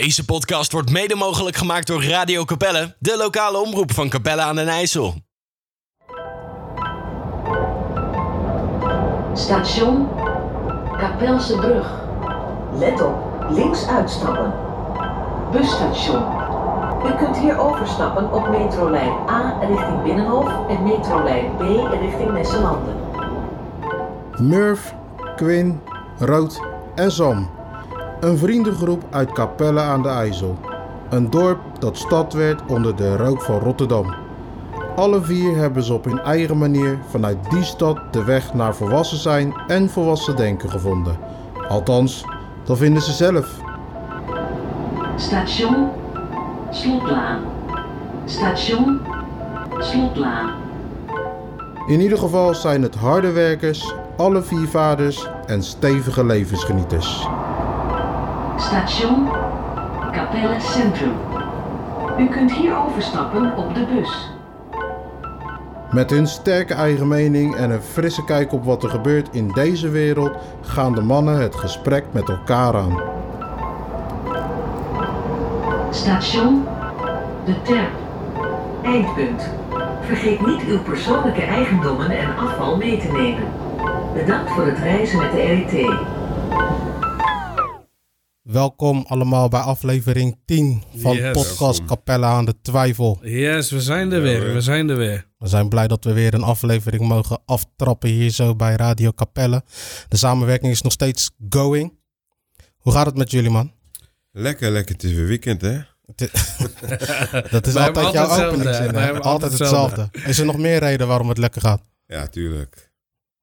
Deze podcast wordt mede mogelijk gemaakt door Radio Capelle, de lokale omroep van Capelle aan den IJssel. Station Kapelse Brug. Let op, links uitstappen. Busstation. U kunt hier overstappen op metrolijn A richting Binnenhof en metrolijn B richting Nesselanden. Murph, Quinn, Rood en Sam. Een vriendengroep uit Capelle aan de IJssel. Een dorp dat stad werd onder de rook van Rotterdam. Alle vier hebben ze op hun eigen manier vanuit die stad de weg naar volwassen zijn en volwassen denken gevonden. Althans, dat vinden ze zelf. Station Slotlaan. Station Slotlaan. In ieder geval zijn het harde werkers, alle vier vaders en stevige levensgenieters. Station Capelle Centrum. U kunt hier overstappen op de bus. Met hun sterke eigen mening en een frisse kijk op wat er gebeurt in deze wereld gaan de mannen het gesprek met elkaar aan. Station De Terp. Eindpunt. Vergeet niet uw persoonlijke eigendommen en afval mee te nemen. Bedankt voor het reizen met de RIT. Welkom allemaal bij aflevering 10 van Yes. podcast Capella aan de Twijfel. Yes, we zijn er weer. We zijn er weer. We zijn blij dat we weer een aflevering mogen aftrappen hier zo bij Radio Capelle. De samenwerking is nog steeds going. Hoe gaat het met jullie man? Lekker, lekker. Het is weer weekend, hè? Dat is altijd jouw altijd openingszin. Wij hebben Altijd altijd hetzelfde. Is er nog meer reden waarom het lekker gaat? Ja, tuurlijk.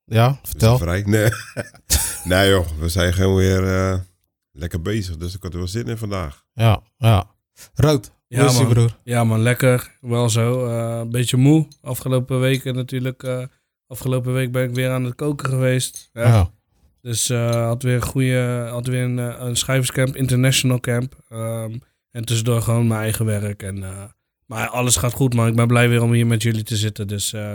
Ja, We zijn vertel. vrij. Nee. nee, joh. We zijn gewoon weer eh, lekker bezig. Dus ik had er wel zin in vandaag. Ja, ja. Rood, Ja, man. broer? Ja man, lekker. Wel zo. Eh, een beetje moe. Afgelopen weken natuurlijk. eh, afgelopen week ben ik weer aan het koken geweest. Ja. Ja. Dus eh had weer een goede, had weer een, een schrijverscamp, international camp. Ehm, en tussendoor gewoon mijn eigen werk. En, eh, maar alles gaat goed man. Ik ben blij weer om hier met jullie te zitten. Dus, eh,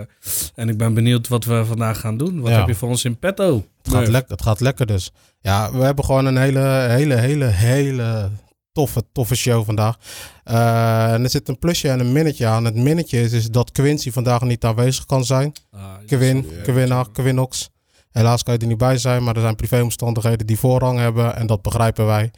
en ik ben benieuwd wat we vandaag gaan doen. Wat Ja. heb je voor ons in petto? Het gaat, lekker, het gaat lekker dus. Ja, we hebben gewoon een hele, hele, hele, hele toffe, toffe show vandaag. Eh, en er zit een plusje en een minnetje aan. Het minnetje is, is dat Quincy vandaag niet aanwezig kan zijn. Ah, Quinn, Ja. Quinna, Quinox. Helaas kan je er niet bij zijn, maar er zijn privéomstandigheden die voorrang hebben en dat begrijpen wij.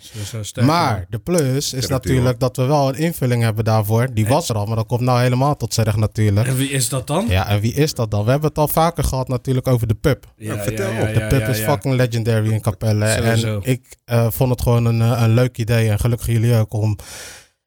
Maar de plus is natuurlijk dat we wel een invulling hebben daarvoor. Die was er al, maar dat komt nou helemaal tot z'n recht natuurlijk. En wie is dat dan? Ja, en wie is dat dan? We hebben het al vaker gehad natuurlijk over de pub. Ja, vertel op. De pub is fucking legendary in Capelle. Sowieso. En ik eh, vond het gewoon een, eh, een leuk idee. En gelukkig jullie ook om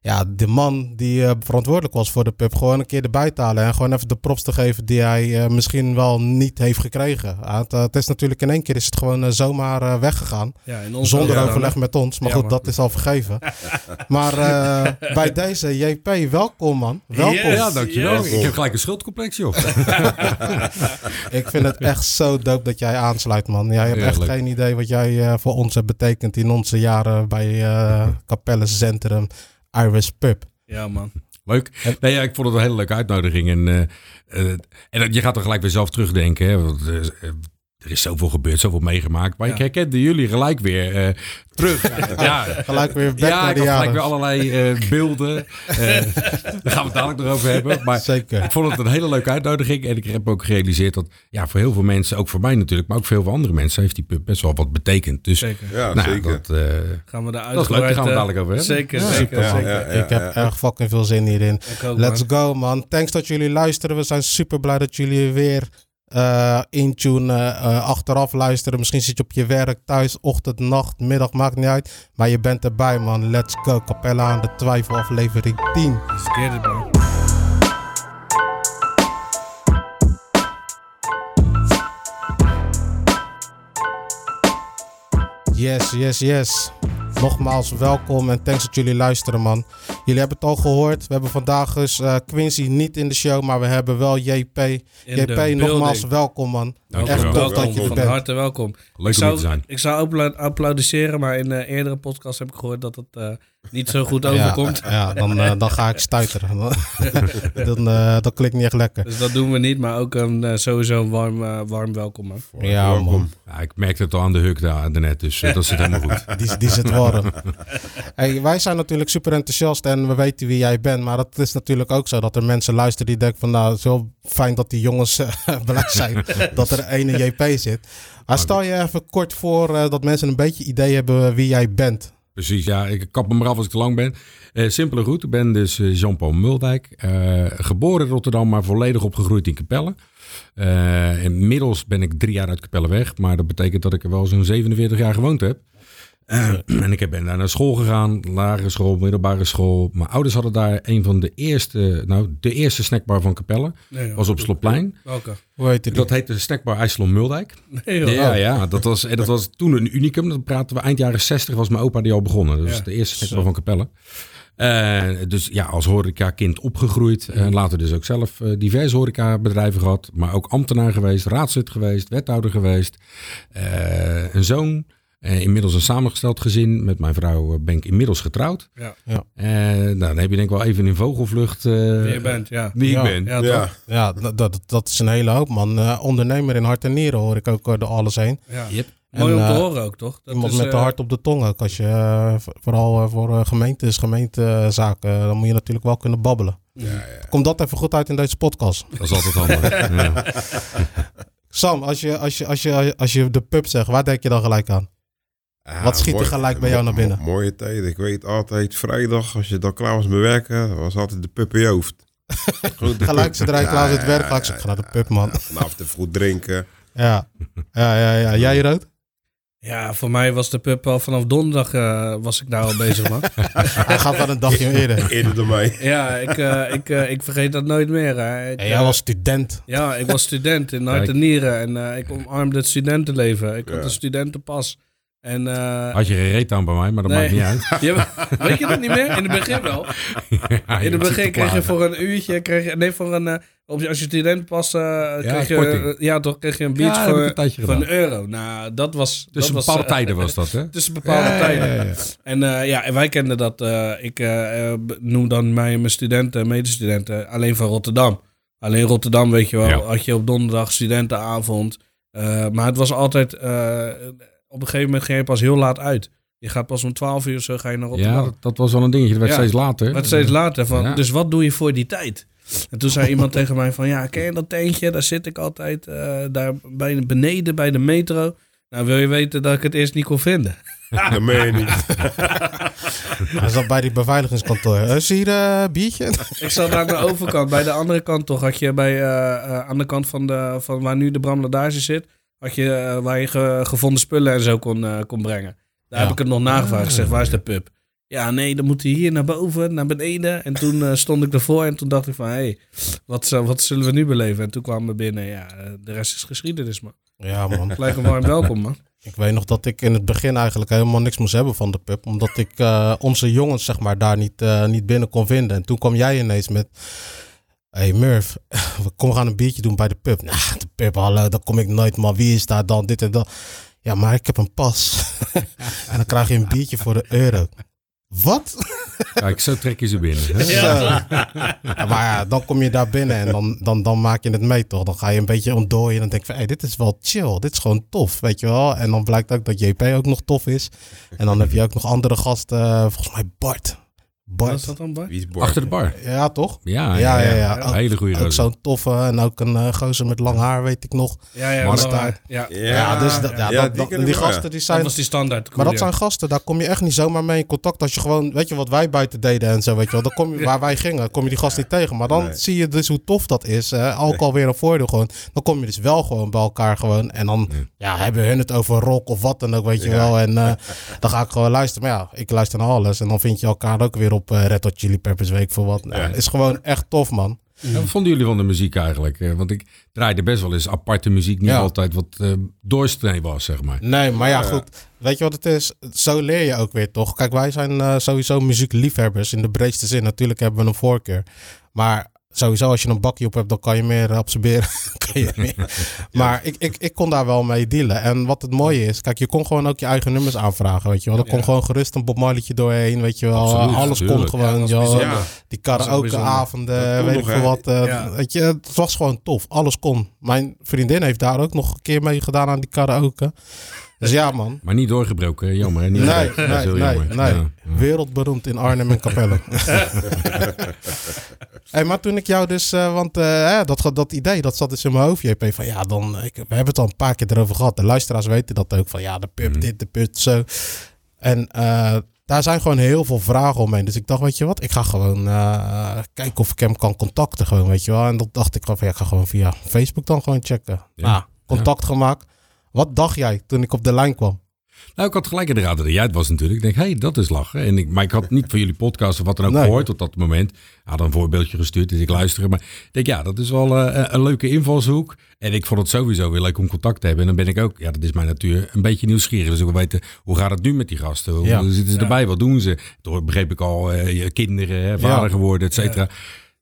ja, de man die eh, verantwoordelijk was voor de pub gewoon een keer erbij te halen. En gewoon even de props te geven die hij eh, misschien wel niet heeft gekregen. Het, eh, het is natuurlijk in één keer is het gewoon zomaar eh, weggegaan. Ja, Zonder overleg met ons. Maar Ja, goed, dat is al vergeven. maar eh, bij deze JP, welkom man. Welkom. Yes. Ja, dankjewel. Yes. Ik heb gelijk een schuldcomplex, joh. Ik vind het echt zo dope dat jij aansluit, man. Jij hebt echt geen idee wat jij eh, voor ons hebt betekend in onze jaren bij eh Capelle Centrum Iris Pub. Ja, man. Leuk. Nee, ja, ik vond het een hele leuke uitnodiging. En, eh, eh, en je gaat er gelijk weer zelf terugdenken. Hè, want, eh, er is zoveel gebeurd, zoveel meegemaakt. Maar Ja. ik herkende jullie gelijk weer eh, terug. ja, Gelijk weer back ja naar ik had gelijk weer allerlei eh, beelden. Eh, daar gaan we het dadelijk nog over hebben. Maar Zeker. ik vond het een hele leuke uitnodiging. En ik heb ook gerealiseerd dat ja, voor heel veel mensen, ook voor mij natuurlijk, maar ook voor heel veel andere mensen, heeft die pub best wel wat betekend. Dus Zeker. Ja, nou, zeker. dat, eh, Gaan we daar dat is leuk, daar gaan we het dadelijk over hebben. Zeker, Ja, zeker. Ja, zeker. ja, ja, ik heb ja. erg fucking veel zin hierin. Ook, Let's man. go, man. Thanks dat jullie luisteren. We zijn super blij dat jullie weer eh in tune eh, achteraf luisteren. Misschien zit je op je werk, thuis, ochtend, nacht, middag, maakt niet uit. Maar je bent erbij, man. Let's go. Capella aan de twijfel, aflevering 10. Let's get it, man. Yes, yes, yes. Nogmaals welkom en thanks dat jullie luisteren, man. Jullie hebben het al gehoord. We hebben vandaag dus eh, Quincy niet in de show, maar we hebben wel JP. In JP, nogmaals welkom, man. Dankjewel. Echt tof dat je er Van bent. harte welkom. Leuk ik om hier te zou, zijn. ik zou appla- applaudisseren, maar in eh eerdere podcast heb ik gehoord dat het eh, niet zo goed overkomt. Ja, ja dan, eh, dan ga ik stuiteren. dan, eh, dat klinkt niet echt lekker. Dus dat doen we niet, maar ook een, sowieso een warm, warm welkom, man. Ja, man. Welkom. Ja, ik merkte het al aan de huk daar, daarnet, dus dat zit helemaal goed. Die, die zit warm. hey, wij zijn natuurlijk super enthousiast en we weten wie jij bent. Maar het is natuurlijk ook zo dat er mensen luisteren die denken van... nou, het is wel fijn dat die jongens blij zijn dat er een in JP zit. Maar stel je even kort voor eh, dat mensen een beetje idee hebben wie jij bent. Precies, ja. Ik kap me maar af als ik te lang ben. Eh simpele goed. Ik ben dus eh, Jean-Paul Muldijk. eh, geboren in Rotterdam, maar volledig opgegroeid in Capelle. Inmiddels ben ik drie jaar uit Capelle weg. Maar dat betekent dat ik er wel zo'n 47 jaar gewoond heb. Eh, en ik heb- ben daar naar school gegaan. Lagere school, middelbare school. Mijn ouders hadden daar een van de eerste... Nou, de eerste snackbar van Capelle. Nee, joh. was op Slopplein. Welke? Hoe heet die? Dat heette snackbar IJsselon Muldijk. Nee, joh. Ja, ja dat, was, en dat was toen een unicum. Dat praten we eind jaren 60 was mijn opa die al begonnen. Dat was Ja. de eerste snackbar van Capelle. Eh, dus ja, als horeca-kind opgegroeid. En later dus ook zelf eh, diverse horecabedrijven gehad. Maar ook ambtenaar geweest, raadslid geweest, wethouder geweest. Eh, een zoon. Eh, inmiddels een samengesteld gezin. Met mijn vrouw eh, ben ik inmiddels getrouwd. Ja. Eh, nou, dan heb je denk ik wel even in vogelvlucht eh, Wie je bent, ja. wie Ja. ik ben. Ja, Ja, toch? Ja, dat, dat, dat is een hele hoop, man. Eh, ondernemer in hart en nieren hoor ik ook door alles heen. Ja. Yep. Mooi En, om te horen ook, toch? Dat Iemand is, met de hart op de tong ook. Als je, vooral voor eh, gemeentes, gemeentezaken, dan moet je natuurlijk wel kunnen babbelen. Komt dat even goed uit in deze podcast. Dat is altijd handig. ja. Sam, als je, als, je, als, je, als je de pub zegt, waar denk je dan gelijk aan? Ja, Wat schiet er gelijk bij jou naar binnen? mo- mooie tijd. Ik weet altijd, vrijdag, als je dan klaar was met werken, was altijd de pub in je hoofd. Goed, de Gelijk zodra ik Ja, klaar zit ja, werk, ik zo, ga naar de pub, man. ja, Vanaf te vroeg drinken. Ja, ja, ja. ja. Jij, Rood? Ja, voor mij was de pub al vanaf donderdag eh, was ik daar al bezig, man. Hij gaat wel een dagje eerder. Eerder dan mij. ja, ik, eh, ik, eh, ik vergeet dat nooit meer. Hè. Ik, En jij was student. Ja, ik was student in hart en nieren en eh, ik omarmde het studentenleven. Ik had een studentenpas. En, eh, Had je gereed aan bij mij, maar dat Nee. maakt niet uit. Ja, weet je dat niet meer? In het begin wel. Ja, In het begin kreeg je voor een uurtje, kreeg je, nee, voor een, eh, als je studentenpas, eh kreeg je, ja, toch kreeg je een biertje dat voor, een euro. Nou, dat was... dat Tussen was, bepaalde tijden was dat, hè? Tussen bepaalde tijden. En ja, en wij kenden dat. ik noem dan mij mijn studenten, medestudenten, alleen van Rotterdam. Alleen Rotterdam, weet je wel, had je op donderdag studentenavond. Maar het was altijd, op een gegeven moment ging je pas heel laat uit. Je gaat pas om 12 uur zo ga je naar Rotterdam. Ja, dat, dat was wel een dingetje. Dat werd Ja. steeds later. Maar steeds later. Van, Ja. Dus wat doe je voor die tijd? En toen zei iemand tegen mij van... Ja, ken je dat tentje? Daar zit ik altijd. eh, daar bij, beneden bij de metro. Nou, wil je weten dat ik het eerst niet kon vinden? Dat meen je niet. Hij zat bij die beveiligingskantoor. Eh, Is hier een biertje? Ik zat aan de overkant. Bij de andere kant toch had je bij, eh, eh, aan de kant van, de, van waar nu de Bram Ladage zit... Had je, eh, waar je ge- gevonden spullen en zo kon, eh, kon brengen. Daar Ja. heb ik het nog nagevraagd. Ik zeg, waar is de pub? Ja, nee, dan moet hij hier naar boven, naar beneden. En toen eh, stond ik ervoor en toen dacht ik van... Hé, hey, wat, wat zullen we nu beleven? En toen kwamen we binnen. Ja, de rest is geschiedenis, man. Ja, man. Gelijk een warm welkom, man. Ik weet nog dat ik in het begin eigenlijk helemaal niks moest hebben van de pub. Omdat ik onze jongens zeg maar, daar niet, niet binnen kon vinden. En toen kwam jij ineens met... hey Murph, kom gaan een biertje doen bij de pub. Nou, de pub, hallo, daar kom ik nooit, man. Wie is daar dan? Dit en dat. Ja, maar ik heb een pas. en dan krijg je een biertje voor de euro. Wat? Kijk, zo trek je ze binnen. hè? Ja, maar ja, dan kom je daar binnen en dan, dan, dan maak je het mee, toch? Dan ga je een beetje ontdooien en dan denk je van, hey, dit is wel chill. Dit is gewoon tof, weet je wel? En dan blijkt ook dat JP ook nog tof is. En dan heb je ook nog andere gasten. eh, Volgens mij Bart. Wat is Bart. dat dan, Bart? Wie is Bart? Achter de bar. Ja, toch? Ja, Ja, ja, hele goede Ook zo'n toffe en ook een eh, gozer met lang haar, weet ik nog. Ja, ja, Mark dat- ja. Ja, Ja, dus dat, ja, ja, dat- die dat- die gasten die Dat zijn... was die standaard. Maar dat zijn gasten, daar kom je echt niet zomaar mee in contact. Als je gewoon, weet je wat wij buiten deden en zo, weet je wel. Dan kom je, waar wij gingen, kom je die gast niet tegen. Maar dan Nee. zie je dus hoe tof dat is. hè. ook alweer een voordeel gewoon. Dan kom je dus wel gewoon bij elkaar gewoon. En dan ja, hebben hun het over rock of wat dan ook, weet je Ja. wel. En eh, dan ga ik gewoon luisteren. Maar ja, ik luister naar alles. En dan vind je elkaar ook weer op eh Red Hot Chili Peppers Week voor wat. Nou, Ja. is gewoon echt tof, man. En wat vonden jullie van de muziek eigenlijk? Eh, Want ik draaide best wel eens aparte muziek. Niet Ja. altijd wat eh doorsnee was, zeg maar. Nee, maar ja, goed. Weet je wat het is? Zo leer je ook weer, toch? Kijk, wij zijn sowieso muziekliefhebbers in de breedste zin. Natuurlijk hebben we een voorkeur. Maar sowieso, als je een bakje op hebt, dan kan je meer absorberen. kan je meer. Maar ik, ik, ik kon daar wel mee dealen. En wat het mooie is, kijk, je kon gewoon ook je eigen nummers aanvragen, weet je wel. Er kon Ja. gewoon gerust een Bob Marleytje doorheen, weet je wel. Absoluut, Alles kon gewoon. Ja. die karaokeavonden, kon weet ik veel wat. eh, Ja. Weet je, het was gewoon tof. Alles kon. Mijn vriendin heeft daar ook nog een keer mee gedaan aan die karaoke. Dus ja, man. Maar niet doorgebroken, jammer. Hè? Niet Nee, nee, nee, jammer. nee. Ja, ja. Wereldberoemd in Arnhem en Capelle. hey, maar toen ik jou dus, eh, want eh, dat, dat idee, dat zat dus in mijn hoofd, JP, van ja, dan, ik, we hebben het al een paar keer erover gehad. De luisteraars weten dat ook, van ja, de pub Mhm. dit, de pub zo. En eh, daar zijn gewoon heel veel vragen omheen. Dus ik dacht, weet je wat, ik ga gewoon eh, kijken of ik hem kan contacten gewoon, weet je wel. En dat dacht ik gewoon van, ja, ik ga gewoon via Facebook dan gewoon checken. Ja. Ja. contact gemaakt. Wat dacht jij toen ik op de lijn kwam? Nou, ik had gelijk in de raad dat jij het was natuurlijk. Ik denk, hé, hey, dat is lachen. En ik, maar ik had niet van jullie podcast of wat dan ook Nee. gehoord tot dat moment. Had een voorbeeldje gestuurd, dus ik luisterde. Maar ik denk, ja, dat is wel eh, een leuke invalshoek. En ik vond het sowieso weer leuk om contact te hebben. En dan ben ik ook, ja, dat is mijn natuur, een beetje nieuwsgierig. Dus ik wil weten, hoe gaat het nu met die gasten? Hoe Ja. zitten ze erbij? Wat doen ze? Toen begreep ik al, eh, je kinderen, vader Ja. geworden, et cetera.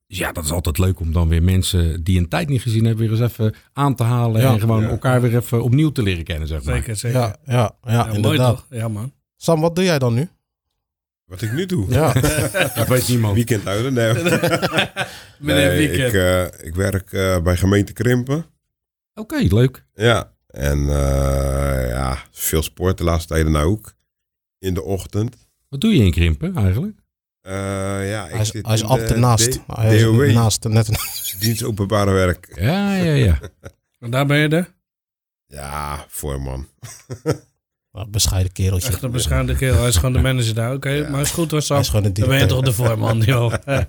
Dus ja, dat is altijd leuk om dan weer mensen die een tijd niet gezien hebben, weer eens even aan te halen. Ja. En gewoon Ja. elkaar weer even opnieuw te leren kennen, zeg maar. Zeker, zeker. Ja, ja, ja, Ja, mooi inderdaad. toch? Ja, man. Sam, wat doe jij dan nu? Wat ik nu doe. Ja, Dat weet niemand. Weekend houden. Nee, Meneer Nee, Weekend. ik, eh, ik werk eh, bij gemeente Krimpen. Oké, leuk. Ja, en eh, ja, veel sport de laatste tijden nou ook. In de ochtend. Wat doe je in Krimpen eigenlijk? Eh, ja, ik hij is, zit hij is. D- Hij is DOW, naast, net, dienst openbare werk. Ja, ja, ja. En daar ben je de? Ja, voorman. een bescheiden kereltje. Echt een beschaamde kerel. Hij is gewoon de manager daar. Oké, Ja. maar is goed hoor, Hij Sam. is gewoon een Dan ben je toch de voorman, joh. Ja.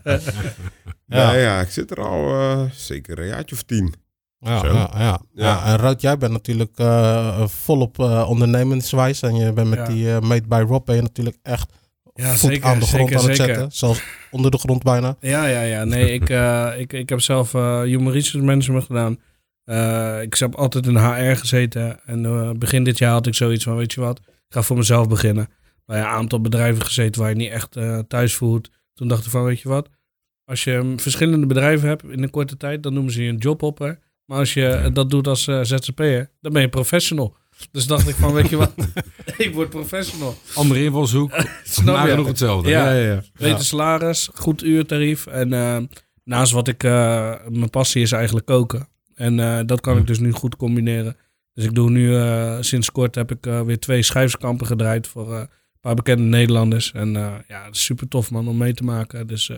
Ja. ja, ik zit er al eh, zeker een jaartje of tien. Ja, Zo. ja, ja. ja. Ja. en Rood, jij bent natuurlijk eh, volop eh ondernemenswijs. En je bent met Ja. die eh Made by Rob ben je natuurlijk echt Ja, voet zeker, aan de grond zeker, aan het zeker. zetten. Zelfs onder de grond bijna. Ja, ja, ja. Nee, ik, eh, ik, ik heb zelf eh Human Resource Management gedaan. Eh, ik heb altijd in HR gezeten. En begin dit jaar had ik zoiets van, weet je wat, ik ga voor mezelf beginnen. Bij een aantal bedrijven gezeten waar je niet echt thuis voelt. Toen dacht ik van, weet je wat, als je mm, verschillende bedrijven hebt in een korte tijd, dan noemen ze je een jobhopper. Maar als je dat doet als ZZP'er, dan ben je professional. Dus dacht ik van, weet je wat, ik word professional. Andere invalshoek, Snap je? nagenoeg hetzelfde. Ja. Ja, ja, ja. Beter salaris, goed uurtarief. En eh, naast wat ik, eh, mijn passie is eigenlijk koken. En eh, dat kan ik dus nu goed combineren. Dus ik doe nu, eh, sinds kort heb ik eh, weer twee schrijverskampen gedraaid voor eh, een paar bekende Nederlanders. En eh, ja, het is super tof man om mee te maken. Dus eh,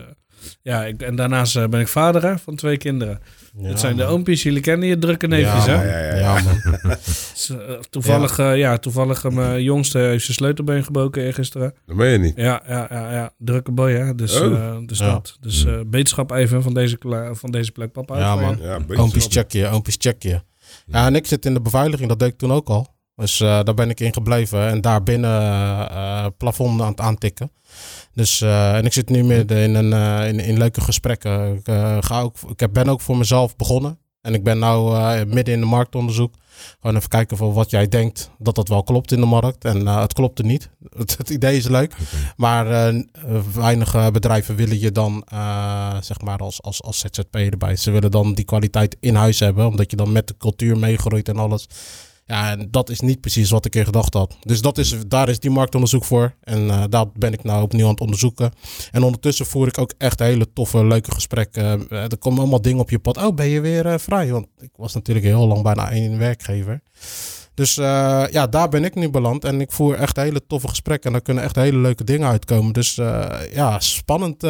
ja, ik, en daarnaast eh, ben ik vader hè, van twee kinderen. Ja, het zijn de oompjes, jullie kennen je drukke neefjes ja, hè? Ja, ja, ja. Ja, man. Eh, toevallig, ja. ja, toevallig eh, mijn jongste heeft zijn sleutelbeen gebroken eergisteren. Dat meen je niet. Ja, ja, ja, ja. drukke boy, hè. Dus, Oh. eh, dus Ja. dat. Dus eh beterschap even van deze, van deze plek, papa. Ja, man. je. Ja, een beetje Oompjes check je, oompjes check je. Ja, en ik zit in de beveiliging, dat deed ik toen ook al. Dus eh, daar ben ik in gebleven en daar binnen eh plafond aan het aantikken. Dus, eh, en ik zit nu midden in, een, eh, in, in leuke gesprekken. Ik, eh, ga ook, ik heb- ben ook voor mezelf begonnen. En ik ben eh, midden in de marktonderzoek. Gewoon even kijken van wat jij denkt dat dat wel klopt in de markt. En eh, het klopte niet. Het, het idee is leuk. Maar eh, weinig eh, bedrijven willen je dan, eh, zeg maar, als, als, als ZZP erbij. Ze willen dan die kwaliteit in huis hebben, omdat je dan met de cultuur meegroeit en alles. Ja, en dat is niet precies wat ik in gedacht had. Dus dat is, daar is die marktonderzoek voor. En eh, daar ben ik nou opnieuw aan het onderzoeken. En ondertussen voer ik ook echt hele toffe, leuke gesprekken. Eh, er komen allemaal dingen op je pad. Oh, ben je weer eh, vrij? Want ik was natuurlijk heel lang bijna één werkgever. Dus ja, daar ben ik nu beland. En ik voer echt hele toffe gesprekken. En daar kunnen echt hele leuke dingen uitkomen. Dus ja, spannend.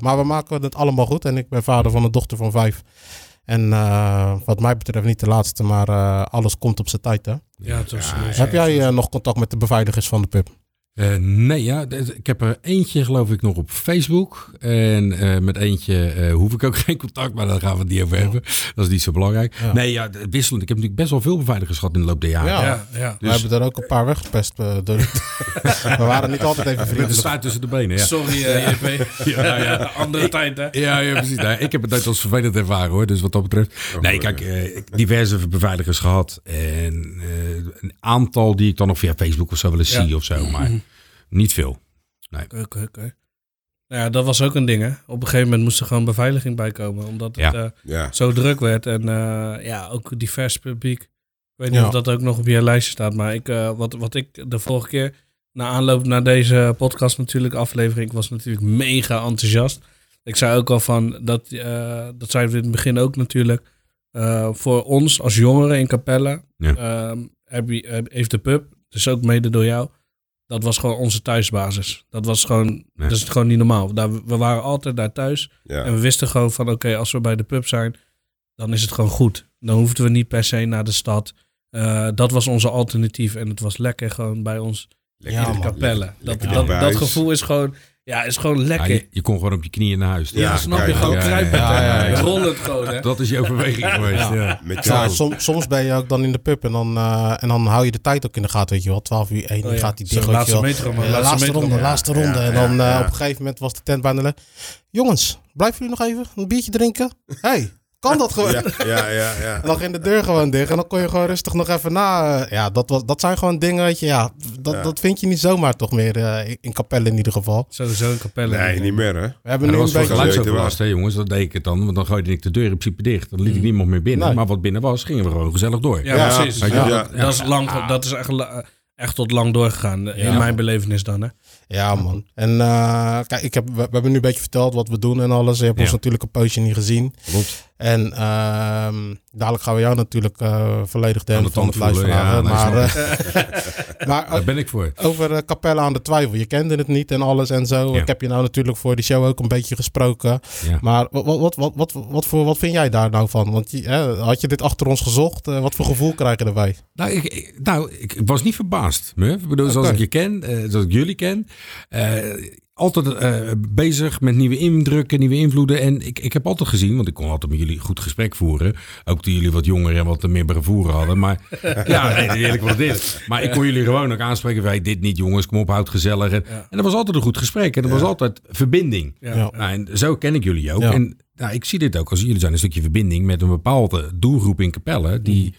maar we maken het allemaal goed. En ik ben vader van een dochter van vijf. En eh, wat mij betreft niet de laatste, maar eh, alles komt op zijn tijd. Hè? Ja, het was, Ja, Heb jij eh, nog contact met de beveiligers van de pub? Eh, nee, ja, ik heb er eentje geloof ik nog op Facebook. En eh, met eentje eh, hoef ik ook geen contact, maar daar gaan we het niet over hebben. Dat is niet zo belangrijk. Ja. Nee, ja, wisselend. Ik heb natuurlijk best wel veel beveiligers gehad in de loop der jaren. Ja. ja, ja. We hebben er ook een paar weggepest. door- we waren niet altijd even Met de staart tussen de benen, ja. Sorry, eh, JP. ja, ja. Andere tijd, hè? Ja, ja, precies. Nee, ik heb het nooit als vervelend ervaren hoor. Dus wat dat betreft. Nee, kijk, eh, diverse beveiligers gehad. En eh, een aantal die ik dan nog via Facebook of zo wel eens Ja. zie of zo. Maar niet veel. Oké, oké, oké. Nou ja, dat was ook een ding, hè. Op een gegeven moment moest er gewoon beveiliging bij komen. Omdat het Ja. eh, Ja. zo druk werd. En eh, ja, ook divers publiek. Ik weet niet Ja. of dat ook nog op je lijstje staat. Maar ik, eh, wat, wat ik de vorige keer, na aanloop naar deze podcast natuurlijk, aflevering, ik was natuurlijk mega enthousiast. Ik zei ook al van, dat, eh, dat zeiden we in het begin ook natuurlijk, eh, voor ons als jongeren in Capelle, Ja. ehm, heb je, heeft de pub, dus ook mede door jou, dat was gewoon onze thuisbasis. Dat was gewoon, dat is gewoon niet normaal. Daar, we waren altijd daar thuis Ja. en we wisten gewoon van, oké, als we bij de pub zijn, dan is het gewoon goed. Dan hoefden we niet per se naar de stad. Eh, dat was onze alternatief en het was lekker gewoon bij ons Lekker in de kapellen. Dat, dat, gevoel is gewoon, ja, is gewoon Ja, lekker. je, je kon gewoon op je knieën naar huis. Ja, Ja, snap je? Gewoon kruipen. ja. Rollend gewoon, hè? Dat is je overweging geweest. Ja. Met Ja, jou. som- soms ben je ook dan in de pub en dan, eh, en dan hou je de tijd ook in de gaten, weet je wel. 12 uur 1 Oh ja, gaat die dicht, weet je laatste wel. metro, man. Ja, Laatste laatste, metro, ronde, laatste ronde. ja, en dan eh, ja. op een gegeven moment was de tent bijna leeg. Jongens, blijven jullie nog even een biertje drinken? hey, kan dat gewoon? Ja, ja, ja. ja. En dan ging de deur gewoon dicht en dan kon je gewoon rustig nog even na. eh, Ja, dat, was, dat zijn gewoon dingen, weet je, ja, dat, Ja. dat vind je niet zomaar toch meer eh, in- in Capelle in ieder geval. Sowieso een kapelle. Nee, niet meer hè. We hebben nu dat een was voor beetje... geluid. geluidsoverlast, hè jongens. Dat deed ik het dan. Want dan gooide ik de deur in principe dicht. Dan liet ik niemand meer binnen. Nee. Maar wat binnen was, gingen we gewoon gezellig door. Ja, Ja, precies. dat, dat is lang, dat is echt, echt tot lang doorgegaan. In Ja. mijn belevenis dan, hè? Ja, man. En eh, kijk, ik heb, we, we hebben nu een beetje verteld wat we doen en alles. Je hebt Ja. ons natuurlijk een poosje niet gezien. Klopt. En ehm, dadelijk gaan we jou natuurlijk eh, volledig de helft van het ja, nee, maar eh, maar Daar ben ik voor. over uh, Capelle aan de twijfel. Je kende het niet en alles en zo. Ja. Ik heb je nou natuurlijk voor die show ook een beetje gesproken. Ja. Maar wat, wat, wat, wat, wat, voor, wat vind jij daar nou van? Want je, hè, had je dit achter ons gezocht? Eh, wat voor gevoel krijg je erbij? Nou, ik, nou, ik was niet verbaasd. Ik bedoel, zoals ik je ken, eh, zoals ik jullie ken. Altijd eh, bezig met nieuwe indrukken, nieuwe invloeden. En ik, ik heb altijd gezien, want ik kon altijd met jullie goed gesprek voeren. Ook toen jullie wat jonger en wat meer bevoeren hadden. Maar ja, eerlijk was dit. Maar ik kon jullie gewoon ook aanspreken. Wij, dit niet jongens, kom op, houd gezellig. En, en dat was altijd een goed gesprek. En dat was altijd verbinding. Nou, en zo ken ik jullie ook. En nou, ik zie dit ook als jullie zijn een stukje verbinding met een bepaalde doelgroep in Capelle. Die,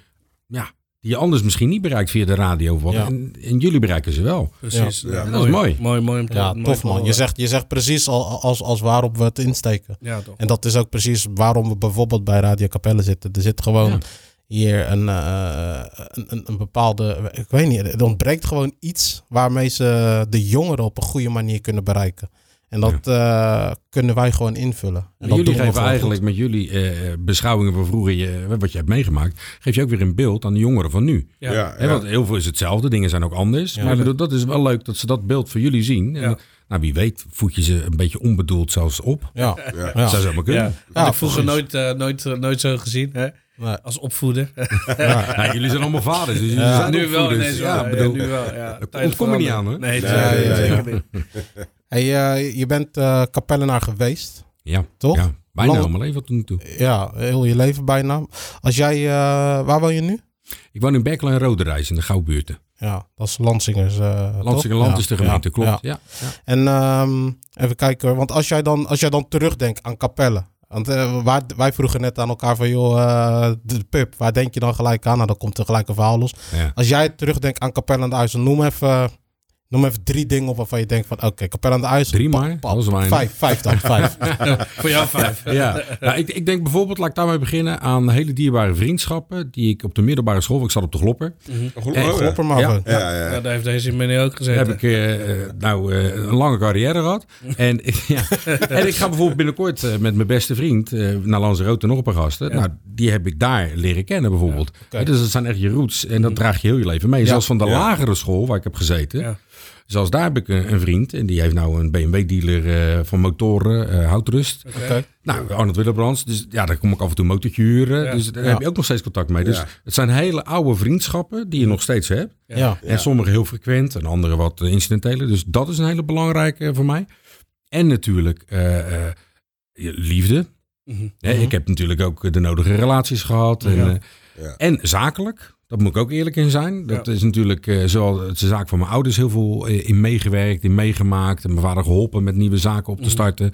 ja, die je anders misschien niet bereikt via de radio. of wat. Ja. En, en jullie bereiken ze wel. Precies. Ja. Ja, Dat is mooi. Mooi, mooi om te Ja, mooi tof man. Je zegt, je zegt precies al, als, als waarop we het insteken. Ja, toch. En dat is ook precies waarom we bijvoorbeeld bij Radio Capelle zitten. Er zit gewoon Ja. hier een, eh, een, een, een bepaalde... Ik weet niet, er ontbreekt gewoon iets waarmee ze de jongeren op een goede manier kunnen bereiken. En dat eh, kunnen wij gewoon invullen. En dat jullie doen we geven eigenlijk goed. met jullie eh, beschouwingen van vroeger, je, wat je hebt meegemaakt, geef je ook weer een beeld aan de jongeren van nu. Ja. Ja, Hè, ja. want heel veel is hetzelfde, dingen zijn ook anders. Ja. maar dat is wel leuk dat ze dat beeld voor jullie zien. En, Ja. nou, wie weet voed je ze een beetje onbedoeld zelfs op. Ja, Ja. ja. Zou zomaar kunnen. Ja, Ja. ik vroeger nooit, eh, nooit, eh, nooit zo gezien, hè? Nee. Als opvoeder. jullie zijn allemaal vaders, dus jullie Ja. zijn nu wel opvoeders. ineens Ja, Ja, bedoel, nu wel, ja. Ontkom je niet aan, hè? Nee, Nee, zeker nee, Hey, eh, je bent eh Capellenaar geweest, Ja, toch? ja. bijna Lang- helemaal even toen toe. Ja, heel je leven bijna. Als jij, eh, waar woon je nu? Ik woon in Berkel en Roderijs in de Gouwbuurten. Ja, dat is Lansingers. eh Landsingerland toch? is de Ja, gemeente, ja, klopt. ja. Ja. Ja. En ehm, even kijken, want als jij dan, als jij dan terugdenkt aan Capelle. Want waar, wij vroegen net aan elkaar van, joh, de pub, waar denk je dan gelijk aan? Nou, dan komt er gelijk een verhaal los. Ja. Als jij terugdenkt aan Capelle aan de IJssel, noem even, noem even drie dingen op waarvan je denkt van, oké, Capelle aan de IJssel. Drie pap, maar? pap. Weinig. Vijf, vijf dan, vijf. Voor jou vijf. Ja, nou, ik, ik denk bijvoorbeeld, laat ik daarmee beginnen, aan hele dierbare vriendschappen die ik op de middelbare school, ik zat op de Glopper, Goed, Eh, oh, ja. Klop er maar Ja. van. Ja, ja. Ja, daar heeft deze meneer ook gezeten. heb ik eh, eh, nou eh, een lange carrière gehad. En, ik- ja, en ik ga bijvoorbeeld binnenkort eh, met mijn beste vriend eh, naar Lanzarote nog een paar gasten. Ja. Nou, die heb ik daar leren kennen bijvoorbeeld. Dus dat zijn echt je roots en dat draag je heel je leven mee. Zelfs van de Ja. lagere school waar ik heb gezeten. Zelfs daar heb ik een, een vriend en die heeft nou een BMW-dealer eh, van motoren, eh Houtrust. Nou, Arnold Willebrands. Dus ja, daar kom ik af en toe een motortje huren. Ja. Dus daar Ja. heb je ook nog steeds contact mee. Dus Ja. het zijn hele oude vriendschappen die je nog steeds hebt. Ja. Ja. En sommige heel frequent en andere wat eh, incidentele. Dus dat is een hele belangrijke voor mij. En natuurlijk eh, eh, je liefde. Mhm. Hè, Ik heb natuurlijk ook de nodige relaties gehad. En, Ja. en zakelijk. Dat moet ik ook eerlijk in zijn. Dat is natuurlijk, het is de zaak van mijn ouders, heel veel eh, in meegewerkt, in meegemaakt. En mijn vader geholpen met nieuwe zaken op te starten.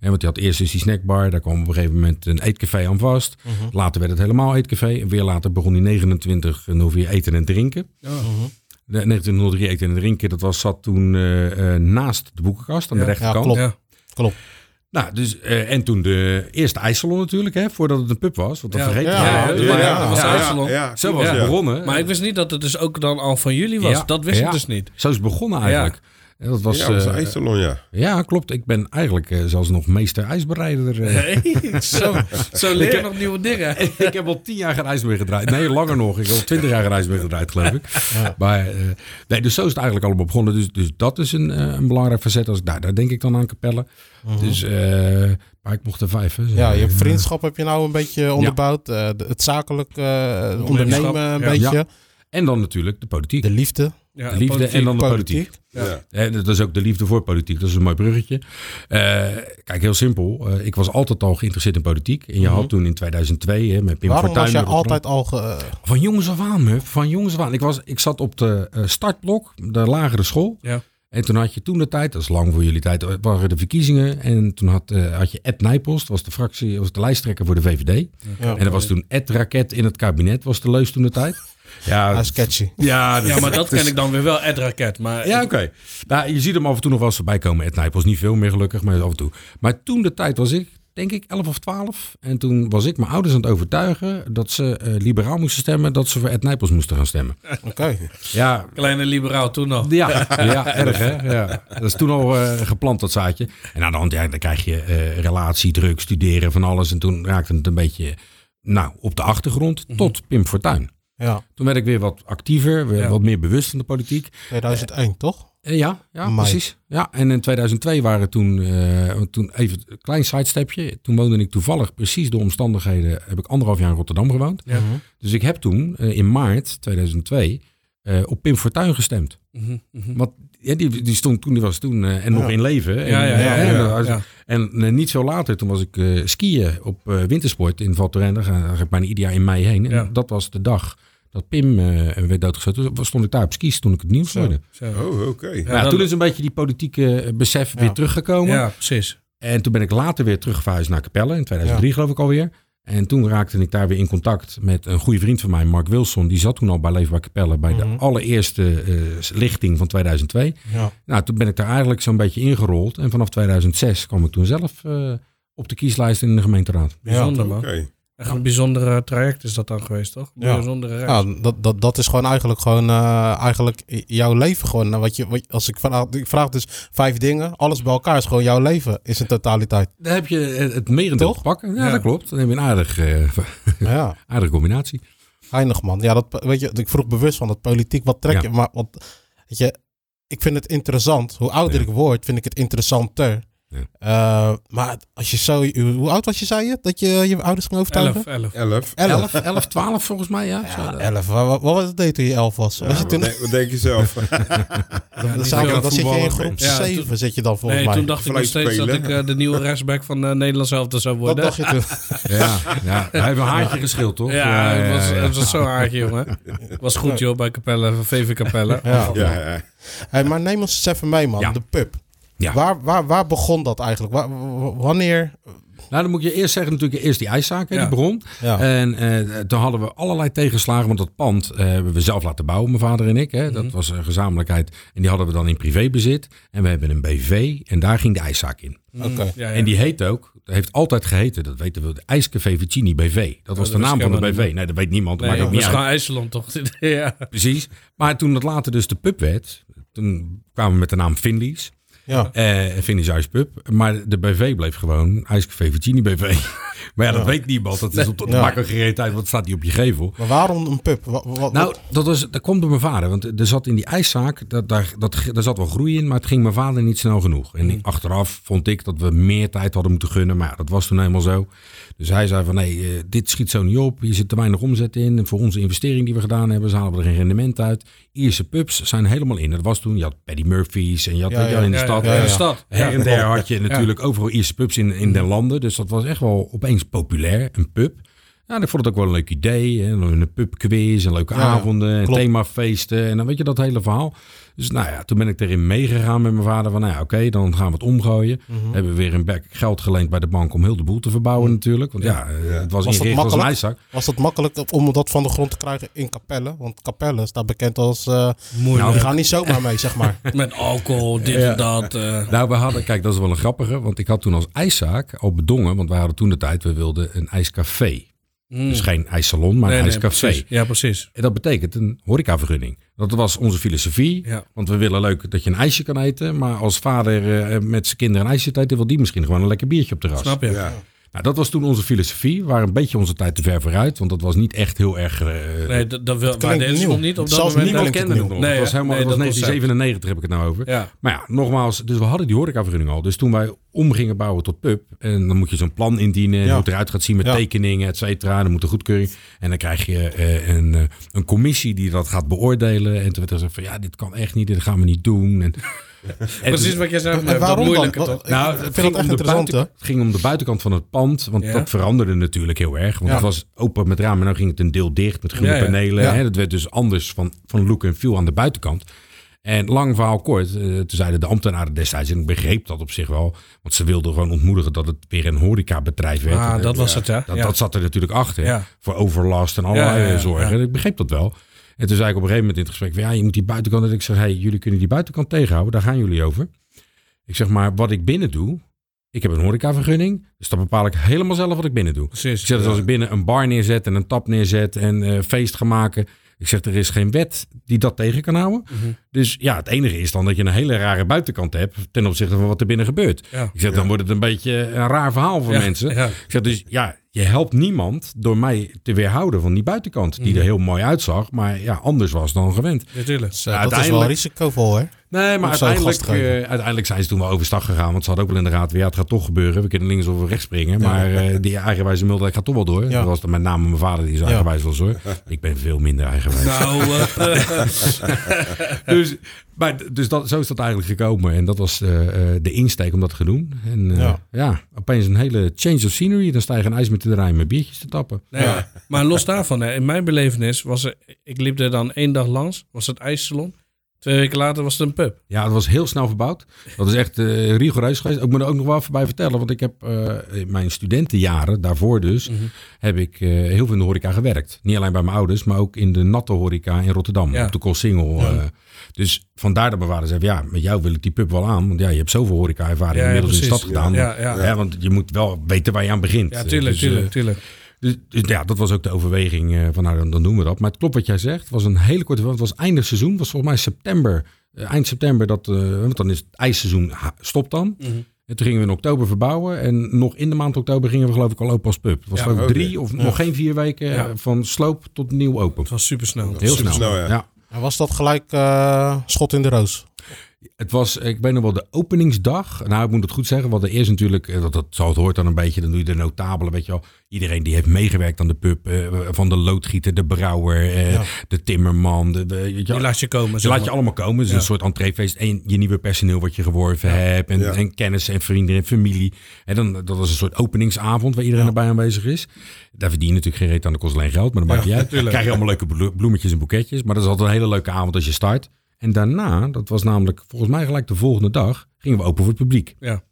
En want hij had eerst dus die snackbar. Daar kwam op een gegeven moment een eetcafé aan vast. Later werd het helemaal eetcafé. En weer later begon hij 29 weer eten en drinken. Ja. De 1903 eten en drinken, dat was, zat toen eh, naast de boekenkast aan Ja, de rechterkant. klopt. Ja. Klopt. Nou, dus, eh, en toen de eerste ijssalon natuurlijk, hè, voordat het een pub was. Want dat Ja. vergeet je. Ja, Ja, ja, maar- ja, dat was IJsselon. Ja, Zo was ja. het begonnen. Maar ik wist niet dat het dus ook dan al van jullie was. Ja, dat wist ja. ik dus niet. Zo is het begonnen eigenlijk. En dat was, ja, dat was een eh, ijssalon, ja. ja, klopt. Ik ben eigenlijk eh, zelfs nog meester ijsbereider. eh. Hey, zo, zo leer je nog nieuwe dingen. ik heb al tien jaar geen ijs meer gedraaid. Nee, langer nog. Ik heb al twintig jaar geen ijs meer gedraaid, geloof ik. Maar, eh, nee, dus zo is het eigenlijk allemaal begonnen. Dus, dus dat is een, eh, een belangrijk facet. Als, ik daar, daar denk ik dan aan Capelle. Dus, eh, maar ik mocht er vijf. Hè. Ja, je vriendschap heb je nou een beetje onderbouwd. eh, de- het zakelijk eh, ondernemen een ja. beetje. Ja. En dan natuurlijk de politiek. De liefde. Ja, de liefde politiek. en dan de politiek. ja. Hè, dat is ook de liefde voor politiek. Dat is een mooi bruggetje. Eh, kijk, heel simpel. Eh, ik was altijd al geïnteresseerd in politiek. En je Mhm. had toen in 2002 hè, met Pim Waarom Fortuyn... was jij altijd al... Ge, Van jongens af aan, Muf. Van jongens af aan. Ik, was, ik zat op de eh, startblok, de lagere school. Ja. En toen had je toen de tijd, dat is lang voor jullie tijd, waren de verkiezingen. En toen had, eh, had je Ed Nijpels, was de fractie, was de lijsttrekker voor de VVD. ja. En dat was toen Ed Raket in het kabinet, was de leus toen de tijd. Ja, Hij is catchy. ja, Ja, maar dat ken ik dan weer wel, Ed Raket. Maar Ja, oké. Nou, je ziet hem af en toe nog wel eens voorbij komen. Ed Nijpels niet veel meer gelukkig, maar af en toe. Maar toen de tijd was ik, denk ik, 11 of 12. En toen was ik mijn ouders aan het overtuigen dat ze eh, liberaal moesten stemmen, dat ze voor Ed Nijpels moesten gaan stemmen. Oké. Ja, kleine liberaal toen nog. ja, ja erg hè. Ja. Dat is toen al eh, geplant, dat zaadje. En aan de hand, ja, dan krijg je eh, relatie, druk, studeren, van alles. En toen raakte het een beetje, nou, op de achtergrond, tot Pim Fortuyn. Ja. Toen werd ik weer wat actiever, weer Ja. wat meer bewust van de politiek. 2001, toch? Eh, Ja, ja precies. Ja, en in 2002 waren toen, eh, toen even een klein sidestepje. Toen woonde ik toevallig, precies door omstandigheden, heb ik anderhalf jaar in Rotterdam gewoond. Ja. Dus ik heb toen eh, in maart 2002 eh, op Pim Fortuyn gestemd. Mhm, mhm. Want ja, die, die stond toen, die was toen eh, en nog in leven. En, Ja, ja, ja. ja, en, niet zo later, toen was ik eh, skiën op eh, wintersport in Val Thorens. Daar ga ik bijna ieder jaar in mei heen. En Ja. dat was de dag dat Pim eh, werd doodgeschoten. Dus stond ik daar op skis toen ik het nieuws hoorde. Oh, oké. Ja, Ja, dat- toen is een beetje die politieke eh, besef Ja. weer teruggekomen. Ja, precies. En toen ben ik later weer terugverhuisd naar Capelle, in 2003 geloof ik alweer. En toen raakte ik daar weer in contact met een goede vriend van mij, Mark Wilson. Die zat toen al bij Leefbaar Capelle bij Mhm. de allereerste eh, lichting van 2002. Ja. Nou, toen ben ik daar eigenlijk zo'n beetje ingerold. En vanaf 2006 kwam ik toen zelf eh, op de kieslijst in de gemeenteraad. Bijzonder, Oké. man. Echt een bijzonder traject is dat dan geweest, toch? Een Ja. bijzondere reis. Ja, dat, dat, dat is gewoon eigenlijk gewoon eh, eigenlijk jouw leven gewoon. Nou, Wat je, wat, als ik vraag, ik vraag dus vijf dingen, alles bij elkaar is gewoon jouw leven, is een totaliteit. Daar heb je het merendeel Toch? te pakken. Ja, Ja. dat klopt. Dan heb je een aardig, eh, Ja, aardige combinatie. heinig man. Ja, dat, weet je, ik vroeg bewust van dat politiek, wat trek Ja. je, maar wat, weet je, ik vind het interessant. Hoe ouder Ja. ik word, vind ik het interessanter. Ja. Eh, maar als je zo, hoe oud was je, zei je, dat je je ouders ging overtuigen? 11, 11. Elf. Elf. 11, 11 12 volgens mij, ja. Ja, dat- elf. Wat, wat, wat deed toen je elf was? was je wat, toen, denk, wat denk je zelf? dan, zou- dan zit je in groep Ja, 7, toen- zit je dan volgens Nee, mij. toen dacht ik nog steeds dat ik eh, de nieuwe rechtsback van uh, Nederland zelf zou dat worden. dacht je toen. Ja, ja. Hij heeft een haartje geschild, toch? Ja, het was, het was zo'n aardje, jongen. Was goed, joh, bij Capelle, VV Capelle. Ja. ja, ja. Hey, maar neem ons eens even mee, man. Ja. De pub. Ja. Waar, waar, waar begon dat eigenlijk? Waar- wanneer? Nou, dan moet je eerst zeggen natuurlijk eerst die ijszaak, Ja. die begon. Ja. En eh, toen hadden we allerlei tegenslagen, want dat pand eh, hebben we zelf laten bouwen, mijn vader en ik. Hè. Dat was een gezamenlijkheid en die hadden we dan in privébezit. En we hebben een BV en daar ging de ijszaak in. Ja, ja. En die heet ook, dat heeft altijd geheten, dat weten we, de IJscafé Vicini BV. Dat was dat de naam van de BV. Nee, dat weet niemand, dat Nee, maakt ook dat niet IJsland, toch? ja. Precies. Maar toen het later dus de pub werd, toen kwamen we met de naam Finley's. Ja. Eh Finnish Ice Pub. Maar de BV bleef gewoon IJscafé Vicini BV. Maar ja, dat weet niemand. Dat is op de Ja. makkelijke tijd, want het staat niet op je gevel. Maar waarom een pub? Wat, wat, Nou, dat, was, dat kwam door mijn vader. Want er zat in die ijszaak, dat, daar, dat, daar zat wel groei in, maar het ging mijn vader niet snel genoeg. En ik- achteraf vond ik dat we meer tijd hadden moeten gunnen. Maar ja, dat was toen helemaal zo. Dus hij zei van, nee, eh, dit schiet zo niet op. Hier zit te weinig omzet in. En voor onze investering die we gedaan hebben, halen we er geen rendement uit. Ierse pubs zijn helemaal in. Dat was toen, je had Paddy Murphy's en je had Ja, ja. in de Ja, stad. ja, ja, in de ja. stad. Her en der had je natuurlijk overal Ierse pubs in, in de landen. Dus dat was echt wel opeens populair, een pub. Ja, ik vond het ook wel een leuk idee. Hè? Een pubquiz, en leuke Ja, avonden, en themafeesten. En dan weet je dat hele verhaal. Dus nou ja, toen ben ik erin meegegaan met mijn vader. Van nou ja, oké, dan gaan we het omgooien. Mhm. Hebben we weer een bek geld geleend bij de bank om heel de boel te verbouwen natuurlijk. Want ja, eh, het was, Was dat ingericht als een makkelijk? ijszak. Was het makkelijk om dat van de grond te krijgen in Capelle? Want Capelle staat bekend als... eh Moeilijk. die gaan niet zomaar mee, zeg maar. Met alcohol, dit Ja. en dat. eh. Nou, we hadden, kijk, dat is wel een grappige. Want ik had toen als ijszaak al bedongen. Want we hadden toen de tijd, we wilden een ijscafé. Mm. Dus geen ijssalon, maar Nee, een nee, ijscafé. precies. Ja, precies. En dat betekent een horecavergunning. Dat was onze filosofie. Ja. Want we willen leuk dat je een ijsje kan eten. Maar als vader eh, met zijn kinderen een ijsje eten, wil die misschien gewoon een lekker biertje op terras. Snap je? Ja. Nou, dat was toen onze filosofie. We waren een beetje onze tijd te ver vooruit. Want dat was niet echt heel erg... eh, Nee, dat, dat nog niet op dat Zelfs moment. Niemand kende het nog. Nee, het was, helemaal, Nee, het was dat concept. 1997 heb ik het nou over. Ja. Maar ja, nogmaals, dus we hadden die horecavergunning al. Dus toen wij om gingen bouwen tot pub, en dan moet je zo'n plan indienen, Ja. hoe het eruit gaat zien met Ja. tekeningen, et cetera. Dan moet er goedkeuring. En dan krijg je eh, een, eh, een commissie die dat gaat beoordelen. En toen werd er gezegd van, ja, dit kan echt niet, dit gaan we niet doen. En, en Precies wat jij zei. En dat waarom dan? toch? ik nou, vind het dat ging, echt om de interessant, buiten- het ging om de buitenkant van het pand. Want Ja. dat veranderde natuurlijk heel erg. Want Ja. het was open met ramen. En dan ging het een deel dicht met groene Ja, ja. panelen. Ja. Hè? Dat werd dus anders van, van look en feel aan de buitenkant. En lang verhaal kort. eh, toen zeiden de ambtenaren destijds. En ik begreep dat op zich wel. Want ze wilden gewoon ontmoedigen dat het weer een horecabedrijf werd. Ah, En, dat eh, was het, ja. Dat, Ja. dat zat er natuurlijk achter. Ja. Voor overlast en allerlei Ja, ja, ja, zorgen. Ik begreep dat wel. En toen zei ik op een gegeven moment in het gesprek. Van, ja, je moet die buitenkant. En ik zeg, hey, jullie kunnen die buitenkant tegenhouden. Daar gaan jullie over. Ik zeg maar, wat ik binnen doe. Ik heb een horecavergunning. Dus dan bepaal ik helemaal zelf wat ik binnen doe. Precies. Ik zeg, dus als ik binnen een bar neerzet en een tap neerzet en eh, feest ga maken. Ik zeg, er is geen wet die dat tegen kan houden. Mhm. Dus ja, het enige is dan dat je een hele rare buitenkant hebt ten opzichte van wat er binnen gebeurt. Ja. Ik zeg, dan wordt het een beetje een raar verhaal voor Ja, mensen. ja. Ik zeg, dus ja, je helpt niemand door mij te weerhouden van die buitenkant. Die Mhm. er heel mooi uitzag, maar ja, anders was dan gewend. Natuurlijk. Dus, Ja, dat is wel risicovol, hè? Nee, maar uiteindelijk, eh, uiteindelijk zijn ze toen wel overstag gegaan. Want ze hadden ook wel in de raad, ja, het gaat toch gebeuren. We kunnen links of rechts springen. Ja. Maar eh, die eigenwijze Muldijk gaat toch wel door. Ja. Dat was dan met name mijn vader die zo Ja. eigenwijs was hoor. Ik ben veel minder eigenwijs. Nou, eh, dus maar, dus dat, zo is dat eigenlijk gekomen. En dat was eh, eh, de insteek om dat te gaan doen. En eh, Ja. ja. opeens een hele change of scenery. Dan sta je een ijs met te draaien met biertjes te tappen. nee, Maar los daarvan, hè, in mijn belevenis was er, ik liep er dan één dag langs, was het ijssalon. Twee weken later was het een pub. Ja, het was heel snel verbouwd. Dat is echt eh, rigoureus geweest. Ik moet er ook nog wel even bij vertellen. Want ik heb eh, in mijn studentenjaren, daarvoor dus, Mhm. heb ik eh, heel veel in de horeca gewerkt. Niet alleen bij mijn ouders, maar ook in de natte horeca in Rotterdam. Ja. Op de Koolsingel. Ja. dus vandaar dat mijn vader zei, ja, met jou wil ik die pub wel aan. Want ja, je hebt zoveel horeca-ervaring Ja, inmiddels in de stad gedaan. Ja, want je moet wel weten waar je aan begint. Ja, tuurlijk, Dus, tuurlijk, tuurlijk. Dus, dus ja, dat was ook de overweging eh, van nou, dan, dan doen we dat. Maar het klopt wat jij zegt. Het was een hele korte, het was einde seizoen. Het was volgens mij september, eh, eind september, dat, eh, want dan is het ijsseizoen stopt dan. Mhm. En toen gingen we in oktober verbouwen. En nog in de maand oktober gingen we geloof ik al open als pub. Het was Ja, geloof ik drie of nog geen vier weken Ja. van sloop tot nieuw open. Het was super snel. Heel super snel. snel, ja. ja. En was dat gelijk eh, schot in de roos? Het was, ik weet nog wel, de openingsdag. Nou, ik moet het goed zeggen. Want er eerst natuurlijk, eh, dat, dat het hoort dan een beetje. Dan doe je de notabelen, weet je wel. Iedereen die heeft meegewerkt aan de pub. eh, van de loodgieter, de brouwer, eh, Ja. de timmerman. De, de, weet je Die wel. laat je komen. Je zeg laat je allemaal komen. Het is Ja. een soort entreefeest. En je nieuwe personeel wat je geworven hebt. En, en kennis en vrienden en familie. En dan, dat was een soort openingsavond waar iedereen erbij aanwezig is. Daar verdien je natuurlijk geen reet aan, de kost alleen geld. Maar dat maakt Ja, niet uit. Dan krijg je allemaal leuke blo- bloemetjes en boeketjes. Maar dat is altijd een hele leuke avond als je start. En daarna, dat was namelijk volgens mij gelijk de volgende dag, gingen we open voor het publiek. Ja.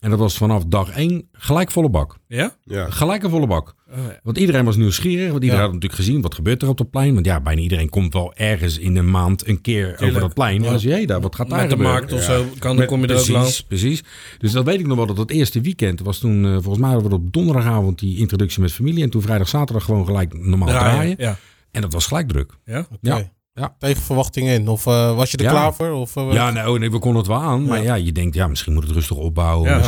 En dat was vanaf dag één gelijk volle bak. Ja? Ja. Gelijk een volle bak. Oh, ja. Want iedereen was nieuwsgierig. Want iedereen Ja. had natuurlijk gezien wat gebeurt er op het plein. Want ja, bijna iedereen komt wel ergens in een maand een keer over dat plein. En dan zie je, hey, daar, wat gaat daar Met de gebeuren? markt of Ja. zo, kan, dan Met- kom je er precies, ook langs. Precies. Dus dat weet ik nog wel. Dat het eerste weekend was toen, eh, volgens mij hadden we op donderdagavond die introductie met familie. En toen vrijdag, zaterdag gewoon gelijk normaal draaien. Ja. En dat was gelijk druk. Ja? Oké. Ja. Tegen verwachting in? Of eh, was je er Ja. klaar voor? Of, eh, Ja, nou, nee, we konden het wel aan. Maar ja, je denkt, ja, misschien moet het rustig opbouwen. Ja.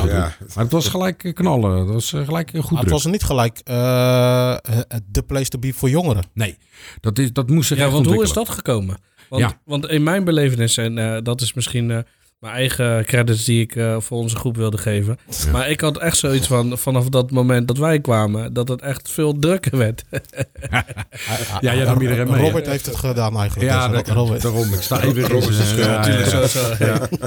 Maar het was gelijk eh, knallen. Het was gelijk goed Ah, het druk. was niet gelijk eh, de place to be voor jongeren. Nee, dat, is, dat moest zich Ja, echt want hoe is dat gekomen? Want, Ja. want in mijn belevenis, en eh, dat is misschien eh, mijn eigen credits die ik eh, voor onze groep wilde geven. Maar ik had echt zoiets van, vanaf dat moment dat wij kwamen, dat het echt veel drukker werd. Ja, jij nam iedereen mee, Robert heeft het gedaan eigenlijk. Ja, Dus, dat, Robert. daarom. Ik sta even Robert is schuld.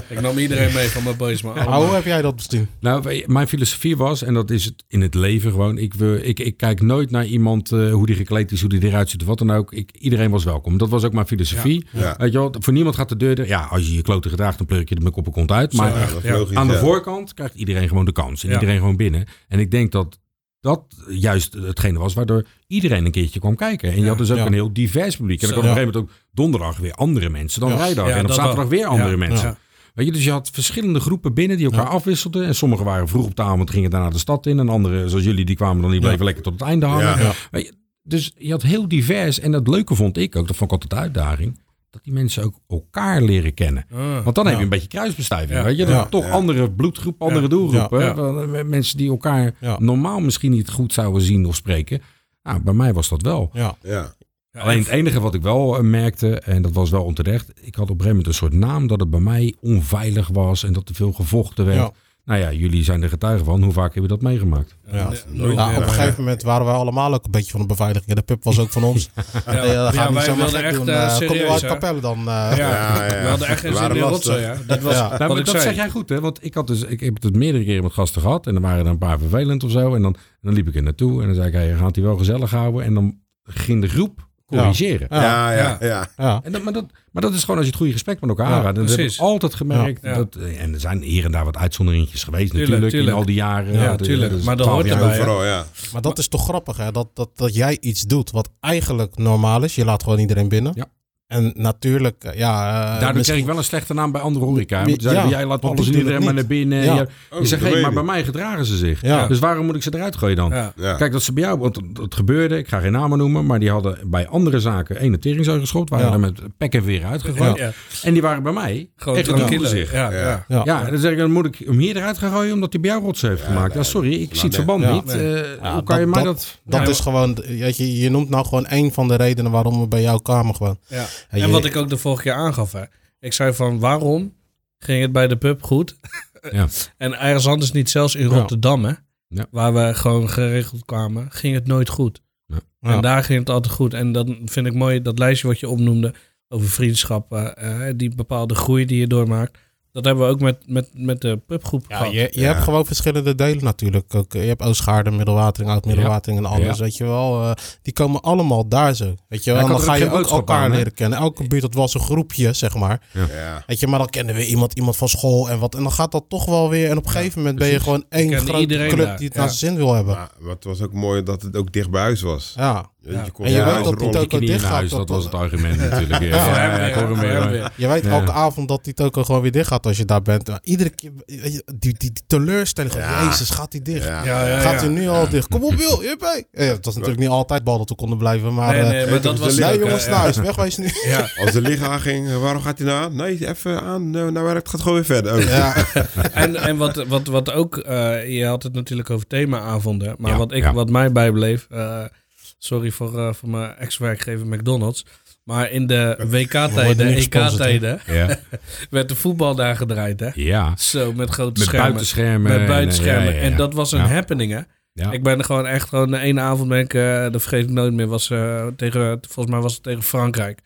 Ik nam iedereen mee van mijn boys, maar allemaal. hoe heb jij dat bestuurd? Nou, mijn filosofie was, en dat is het in het leven gewoon, ik, wil, ik, ik kijk nooit naar iemand eh, hoe die gekleed is, hoe die eruit ziet of wat dan ook. Ik, iedereen was welkom. Dat was ook mijn filosofie. Ja. Weet je wel, voor niemand gaat de deur, er- ja, als je je kloten gedraagt, dan pleur ik je met kop en kont uit. Maar Ja, logisch, aan de voorkant krijgt iedereen gewoon de kans en iedereen gewoon binnen. En ik denk dat dat juist hetgene was waardoor iedereen een keertje kwam kijken. En je had dus ook een heel divers publiek. En dan kwam op een gegeven moment ook donderdag weer andere mensen dan vrijdag. En op zaterdag weer andere mensen. Weet je, dus je had verschillende groepen binnen die elkaar afwisselden. En sommigen waren vroeg op de avond, gingen daarna de stad in. En anderen, zoals jullie, die kwamen dan, die bleven lekker tot het einde hangen. Ja. Je, dus je had heel divers. En dat leuke vond ik ook, dat vond ik altijd de uitdaging. Dat die mensen ook elkaar leren kennen. Ah. Want dan heb je een beetje kruisbestuiving. Ja. Weet je? Toch Ja. andere bloedgroep, andere Ja. doelgroepen. Ja. hè? Van, eh, Mensen die elkaar Ja. normaal misschien niet goed zouden zien of spreken. Nou, bij mij was dat wel. Ja. Alleen het enige wat ik wel eh, merkte, en dat was wel onterecht. Ik had op een gegeven moment een soort naam dat het bij mij onveilig was. En dat er veel gevochten werd. Ja. Nou ja, jullie zijn er getuigen van. Hoe vaak heb je dat meegemaakt? Ja. Ja, meer. op een gegeven moment waren wij allemaal ook een beetje van de beveiliging. En de pub was ook van ons. Ja, Ja, wij wilden gek echt doen. eh, Eh, Kom je serieus, uit hè? Capelle dan? eh, Ja, Ja, ja. we hadden echt geen We zin in rotzooi. Ja. Dat was Ja. Nou, dat zei. zeg jij goed, hè? Want ik, had dus, ik heb het meerdere keren met gasten gehad. En er waren er een paar vervelend of zo. En dan, en dan liep ik er naartoe. En dan zei ik, hey, gaat hij wel gezellig houden? En dan ging de groep corrigeren. Ja. Ja, ja, Ja. ja. Ja. En dat, maar, dat, maar dat is gewoon als je het goede gesprek met elkaar Ja, gaat. En dat heb ik precies. altijd gemerkt. Ja. Dat, eh, en er zijn hier en daar wat uitzonderingetjes geweest Tuurlijk, natuurlijk. tuurlijk. In al die jaren. Ja, de- tuurlijk. dus Maar dat 12 hoort erbij? Overal, ja. Maar dat is toch grappig, hè? Dat, dat, dat jij iets doet wat eigenlijk normaal is. Je laat gewoon iedereen binnen. Ja. En natuurlijk, eh, ja... eh, Daardoor kreeg ik wel een slechte naam bij andere horeca. Ja, jij laat alles doen iedereen maar naar binnen. Ja. Je, Oh, je zegt, weet maar bij mij gedragen ze zich. Ja. Dus waarom moet ik ze eruit gooien dan? Ja. Ja. Kijk, dat ze bij jou, want het- gebeurde, ik ga geen namen noemen, maar die hadden bij andere zaken één teringzooi geschopt, waren Ja. er met pek en veer uitgegooid. Ja. En die waren bij mij Gewoon echt tranquille. zich. Ja. Ja, Ja. ja. Ja. Ja, dan zeg ik, dan moet ik hem hier eruit gaan gooien omdat hij bij jou rots heeft gemaakt. Ja, sorry, ik zie het verband niet. Eh, hoe kan je mij dat- dat... Is gewoon, je noemt nou gewoon één van de redenen waarom we bij jou kwamen gewoon. Ja. En wat ik ook de vorige keer aangaf, hè. Ik zei van, waarom ging het bij de pub goed? Ja. en ergens anders niet, zelfs in. Rotterdam, hè. Ja. Waar we gewoon geregeld kwamen, ging het nooit goed. Ja. En daar ging het altijd goed. En dan vind ik mooi, dat lijstje wat je opnoemde over vriendschappen, eh, die bepaalde groei die je doormaakt. Dat hebben we ook met, met, met de pubgroep Ja, gehad. je, je Ja. hebt gewoon verschillende delen natuurlijk. Ook, je hebt Oostgaarden, Middelwatering, Oud-Middelwatering en alles, Ja. weet je wel. eh, die komen allemaal daar zo, weet je wel. En had dan ga je ook elkaar aan, leren kennen. Elke buurt, dat was een groepje, zeg maar. Ja. Weet je, maar dan kennen we iemand, iemand van school en wat. En dan gaat dat toch wel weer. En op een gegeven moment ben je gewoon één grote club daar, die het ja. naar zijn zin wil hebben. Maar het was ook mooi dat het ook dicht bij huis was. Ja. Je, Ja. je kon En je ja, weet dat die in dicht gaat, dat- dat was het argument natuurlijk. Ja, Ja. ja, Ja, ja, ik hoor hem weer. ja, hoor. weer. Je weet Ja. elke avond dat die toko gewoon weer dicht gaat als je daar bent. Maar iedere keer, die, die, die teleurstelling. Ja. Jezus, gaat die dicht? Ja. Ja, ja, Gaat ja. hij nu al dicht? Kom op, Wil. Ja, het was natuurlijk niet altijd bal dat we konden blijven. Maar, Nee, eh, nee, maar dat was nee, jongens, naar ja. huis. Wegwees nu. Ja. Als de licht aanging, eh, waarom gaat hij nou aan? Nee, even aan, eh, naar werk, het gaat gewoon weer verder. Oh. Ja, En, en wat, wat, wat ook, eh, je had het natuurlijk over themaavonden, maar Ja, wat, ik, ja. wat mij bijbleef, eh, sorry voor, eh, voor mijn ex-werkgever McDonald's, maar in de WK-tijden, EK-tijden, Ja, werd de voetbal daar gedraaid, hè? ja. Zo, met grote met schermen. buitenschermen. Met buitenschermen. En, ja, ja, ja. En dat was een happening, hè? Ja. Ik ben er gewoon echt gewoon de ene avond ben ik, eh, dat vergeet ik nooit meer, was eh, tegen, volgens mij was het tegen Frankrijk.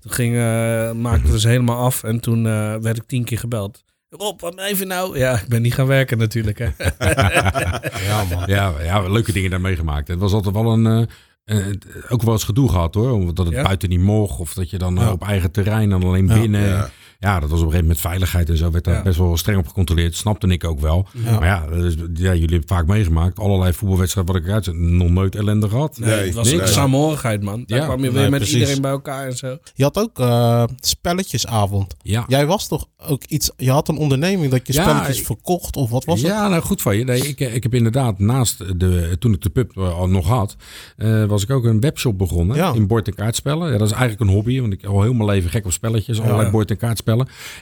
Toen ging, eh, maakten we ze helemaal af en toen eh, werd ik tien keer gebeld. Rob, wat even nou? Ja, ik ben niet gaan werken natuurlijk, hè? ja man. Ja, ja, leuke dingen daar meegemaakt. Het was altijd wel een... eh, eh, ook wel eens gedoe gehad hoor. Omdat het Ja? buiten niet mocht. Of dat je dan eh, Ja. op eigen terrein en alleen binnen. Ja. Dat was op een gegeven moment veiligheid en zo. Werd daar Ja. best wel streng op gecontroleerd. Snapte ik ook wel. Ja. Maar ja, dat is- ja, jullie hebben vaak meegemaakt. Allerlei voetbalwedstrijden wat ik eruit zet. Nog nooit ellende gehad. Nee, Nee, het was niks. een samenhorigheid, man. Daar Ja, kwam je weer nee, met precies. iedereen bij elkaar en zo. Je had ook eh, spelletjesavond. Ja. Jij was toch ook iets... Je had een onderneming dat je Ja, spelletjes ik- verkocht of wat was het? ja, nou goed van je. Nee, ik, ik heb inderdaad naast de, toen ik de pub eh, al nog had, eh, was ik ook een webshop begonnen Ja. in bord- en kaartspellen. Ja, dat is eigenlijk een hobby, want ik al heel mijn leven gek op spelletjes, allerlei bord- en kaartspellen.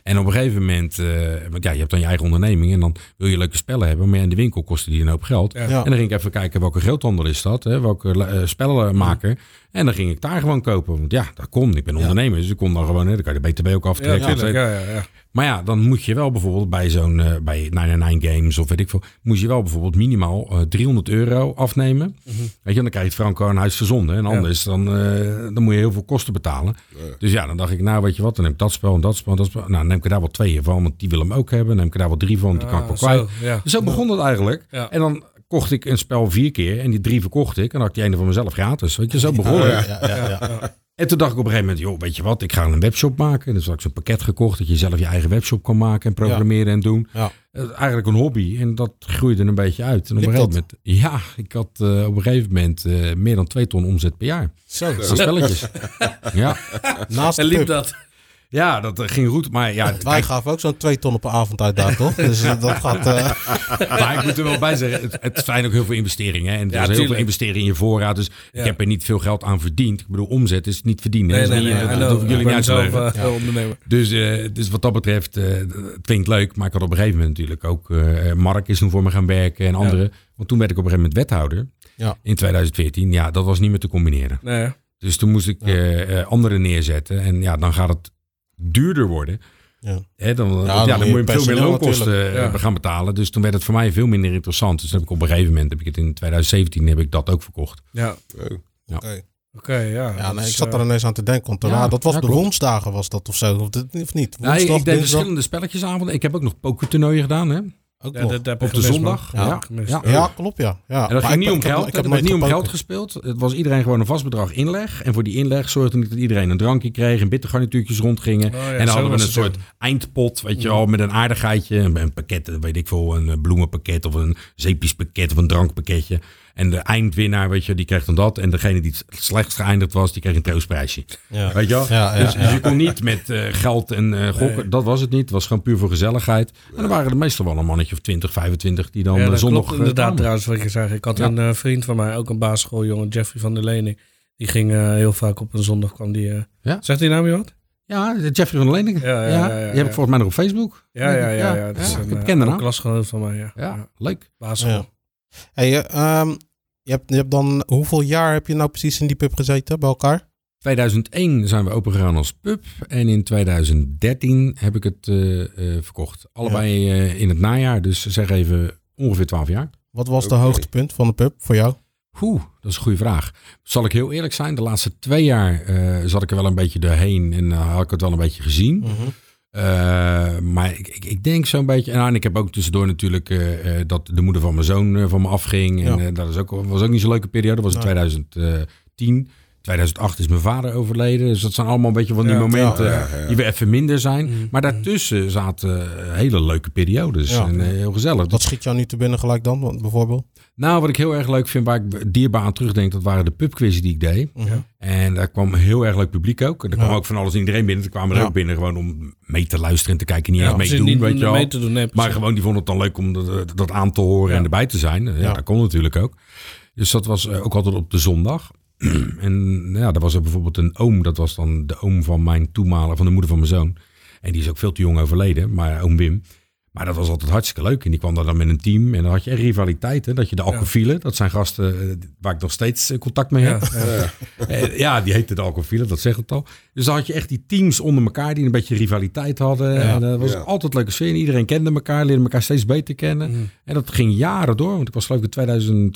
En op een gegeven moment, eh, want ja, je hebt dan je eigen onderneming en dan wil je leuke spellen hebben, maar in de winkel kosten die een hoop geld. Ja. En dan ging ik even kijken welke groothandel is dat, hè, welke eh, spellenmaker. En dan ging ik daar gewoon kopen, want ja, dat kon. Ik ben ondernemer, dus ik kon dan gewoon, hè, dan kan je de BTW ook aftrekken. Ja, ja, ja. Maar ja, dan moet je wel bijvoorbeeld bij zo'n eh, bij 99 Games of weet ik veel, moet je wel bijvoorbeeld minimaal eh, 300 euro afnemen. Weet je, dan krijg je het Franco aan huis verzonden. En anders dan, eh, dan moet je heel veel kosten betalen. Dus ja, dan dacht ik, nou weet je wat, dan neem ik dat spel en dat spel en dat spel. Nou, dan neem ik er daar wel twee van, want die wil hem ook hebben. Dan neem ik er daar wel drie van, die kan ik wel Ah, kwijt. zo. Dus zo begon het eigenlijk. Ja. En dan kocht ik een spel vier keer en die drie verkocht ik. En dan had ik die ene van mezelf gratis. Weet je, zo begon het. Ja, ja, ja, ja. En toen dacht ik op een gegeven moment, joh, weet je wat, ik ga een webshop maken. Dus had ik zo'n pakket gekocht dat je zelf je eigen webshop kan maken en programmeren en doen. Ja. Eh, Eigenlijk een hobby en dat groeide een beetje uit. En op een gegeven moment, ja, ik had eh, op een gegeven moment eh, meer dan twee ton omzet per jaar. Zo, spelletjes. ja. naast En liep pub. dat? Ja, dat eh, ging goed. Maar ja, Wij kijk, gaven ook zo'n twee ton op een avond uit daar, toch? Dus eh, dat gaat... eh, maar ik moet er wel bij zeggen, het, het zijn ook heel veel investeringen. Hè? En er Ja, heel veel investeren in je voorraad. Dus Ja. ik heb er niet veel geld aan verdiend. Ik bedoel, omzet is niet verdienen. Nee, dat- dat know. hoef ik jullie niet uit te leggen. ondernemer. Dus, eh, dus wat dat betreft, eh, het klinkt leuk. Maar ik had op een gegeven moment natuurlijk ook... eh, Mark is toen voor me gaan werken en anderen. Want toen werd ik op een gegeven moment wethouder. Ja. In 2014. Ja, dat was niet meer te combineren. Nee, Dus toen moest ik eh, eh, anderen neerzetten. En ja, dan gaat het duurder worden. Ja. Hè, dan, ja, dan dan, moet je moet je veel meer loonkosten eh, Ja. gaan betalen. Dus toen werd het voor mij veel minder interessant. Dus heb ik op een gegeven moment, heb ik het in 2017, heb ik dat ook verkocht. ja. Oké. Oké, ja. Ja, nee, ik zat eh, er ineens aan te denken. Want daarna- Ja, dat was ja, de woensdagen was dat of zo. Of, of niet? Ik, Woensdag, ik deed dinsdag? verschillende spelletjesavonden. Ik heb ook nog pokertoernooien gedaan. Hè? Ook ja, nog. dat heb Op de zondag. Ja, Ja. Ja. Ja, klopt ja. ja. En dat Maar ging niet om geld. Ik Het heb werd niet om geld gespeeld. Het was iedereen gewoon een vast bedrag inleg. En voor die inleg zorgde ik dat iedereen een drankje kreeg. En bittergarnituurtjes rondgingen. Oh ja, en dan hadden we een het, soort eindpot, weet je wel, met een aardigheidje. Een, pakket, weet ik veel, een bloemenpakket of een zeepjespakket of een drankpakketje. En de eindwinnaar, weet je, die kreeg dan dat. En degene die het slechtst geëindigd was, die kreeg een troostprijsje. Ja. Weet je wel? Ja, ja, dus, ja. dus je kon niet met eh, geld en eh, gokken. Nee. Dat was het niet. Het was gewoon puur voor gezelligheid. En dan waren er meestal wel een mannetje of 20, 25 die dan Ja, eh, dat zondag klopt inderdaad trouwens wat je zei. Ik had Ja. een eh, vriend van mij, ook een basisschooljongen, Jeffrey van der Lening. Die ging eh, heel vaak op een zondag kwam die... eh, Ja. Zegt die naam je wat? Ja, Jeffrey van der Lening. Ja, ja, ja, ja, die heb ik volgens mij nog op Facebook. Ja, ja, ja. ja, dat is ik een, eh, ook naam. klasgenoot van mij, ja. Ja, leuk. Basisschool. Ja. Hey, eh, ehm, je, hebt, je hebt dan... Hoeveel jaar heb je nou precies in die pub gezeten bij elkaar? 2001 zijn we opengegaan als pub. En in 2013 heb ik het eh, eh, verkocht. Allebei eh, in het najaar. Dus zeg even ongeveer 12 jaar. Wat was de hoogtepunt van de pub voor jou? Oeh, dat is een goede vraag. Zal ik heel eerlijk zijn? De laatste twee jaar eh, zat ik er wel een beetje doorheen. En had ik het wel een beetje gezien. Eh, maar ik, ik, ik denk zo'n beetje. Nou, en ik heb ook tussendoor natuurlijk eh, eh, dat de moeder van mijn zoon van me afging. En Ja. dat is ook, was ook niet zo'n leuke periode. Dat was in Nee. 2010. 2008 is mijn vader overleden. Dus dat zijn allemaal een beetje van die Ja. momenten Ja, ja, ja. die weer even minder zijn. Mhm. Maar daartussen zaten hele leuke periodes. Ja. En heel gezellig. Wat schiet jou nu te binnen gelijk dan, want- bijvoorbeeld? Nou, wat ik heel erg leuk vind, waar ik dierbaar aan terugdenk, dat waren de pubquizzen die ik deed. Mhm. En daar kwam heel erg leuk publiek ook. En er kwam Ja. ook van alles en iedereen binnen. Er kwamen er Ja. ook binnen gewoon om mee te luisteren en te kijken. Niet Ja, eens mee doen, niet weet je mee te doen, nee, Maar gewoon, die vonden het dan leuk om dat, dat aan te horen en erbij te zijn. Ja, Ja. dat kon natuurlijk ook. Dus dat was eh, ook altijd op de zondag. en ja, er was er bijvoorbeeld een oom. Dat was dan de oom van mijn toenmalige, van de moeder van mijn zoon. En die is ook veel te jong overleden, maar oom Wim. Maar dat was altijd hartstikke leuk. En die kwam daar dan met een team. En dan had je echt rivaliteit. Hè? Dat je de alcofielen, dat zijn gasten eh, waar ik nog steeds eh, contact mee heb. Ja, ja. Eh, ja, die heette de alcofielen, dat zegt het al. Dus dan had je echt die teams onder elkaar die een beetje rivaliteit hadden. Ja. En dat was altijd leuke sfeer. En iedereen kende elkaar, leerde elkaar steeds beter kennen. Mhm. En dat ging jaren door. Want ik was geloof ik in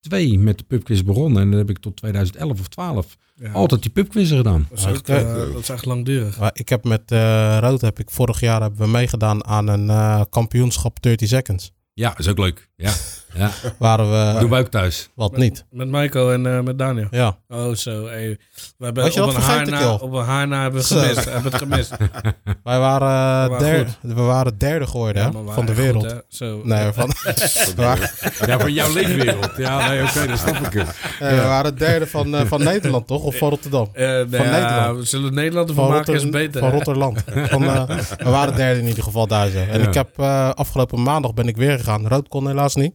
2002 met de pubquiz begonnen. En dan heb ik tot 2011 of 12 Ja. altijd die pubquizzen gedaan. Dat is, ook, Oké. eh, dat is echt langdurig. Maar ik heb met eh Rood, heb ik vorig jaar hebben we meegedaan aan een eh, kampioenschap 30 seconds. Ja, is ook leuk. Ja, ja. Waren we, doen we ook thuis. wat niet. Met Michael en eh, met Daniel. Ja, Oh, zo. Hey. We hebben Had je op dat een, haar vergeten, na, Kil? op een haar na hebben we gemist. hebben het gemist. wij waren, We waren derde, we waren derde geworden hè, van de wereld. goed. Zo. nee, van, we, waren, Ja, van jouw leefwereld. Ja, nee, oké, dat snap ik. eh, we waren derde van, eh, van Nederland, toch? Of van Rotterdam? Eh, nou Van ja, Nederland. we zullen Nederland ervan Van, maken is beter. van. Rotterdam. Van, eh, we waren derde in ieder geval daar. zo. En Ja. ik heb eh, afgelopen maandag ben ik weer gegaan. Rood kon helaas niet.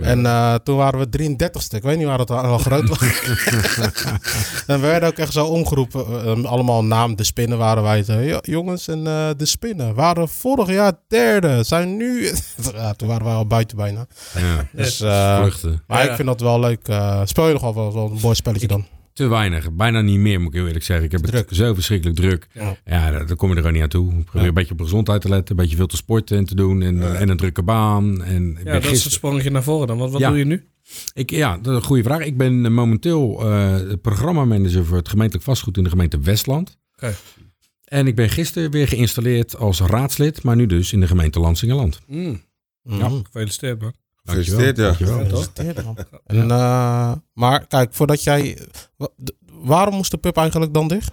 En eh, toen waren we 33ste. Ik weet niet waar het al groot was. en we werden ook echt zo omgeroepen. eh, allemaal naam De Spinnen waren wij. Zo, "Ja, jongens, en eh, De Spinnen waren vorig jaar derde. Zijn nu... ja, toen waren wij al buiten bijna. Ja, Dus, eh, vluchten. maar Ja. ik vind dat wel leuk. eh speel je nog wel wel, wel een mooi spelletje dan? Te weinig. Bijna niet meer, moet ik heel eerlijk zeggen. Ik heb het Druk. zo verschrikkelijk druk. Ja. Ja, daar, daar kom je er gewoon niet aan toe. Ik probeer Ja. een beetje op gezondheid te letten. Een beetje veel te sporten en te doen. En, Ja. en een drukke baan. En Ja, dat is het sprongetje naar voren dan. Wat, wat Ja. doe je nu? ik, ja, dat is een goede vraag. Ik ben eh, momenteel eh programmamanager voor het gemeentelijk vastgoed in de gemeente Westland. Oké. En ik ben gisteren weer geïnstalleerd als raadslid, maar nu dus in de gemeente Lansingerland. Mm, Mhm. gefeliciteerd man. Gefeliciteerd, ja. Dankjewel. Ja, toch? Gefeliciteerd, man. En, eh, maar kijk, voordat jij... Waarom moest de pub eigenlijk dan dicht?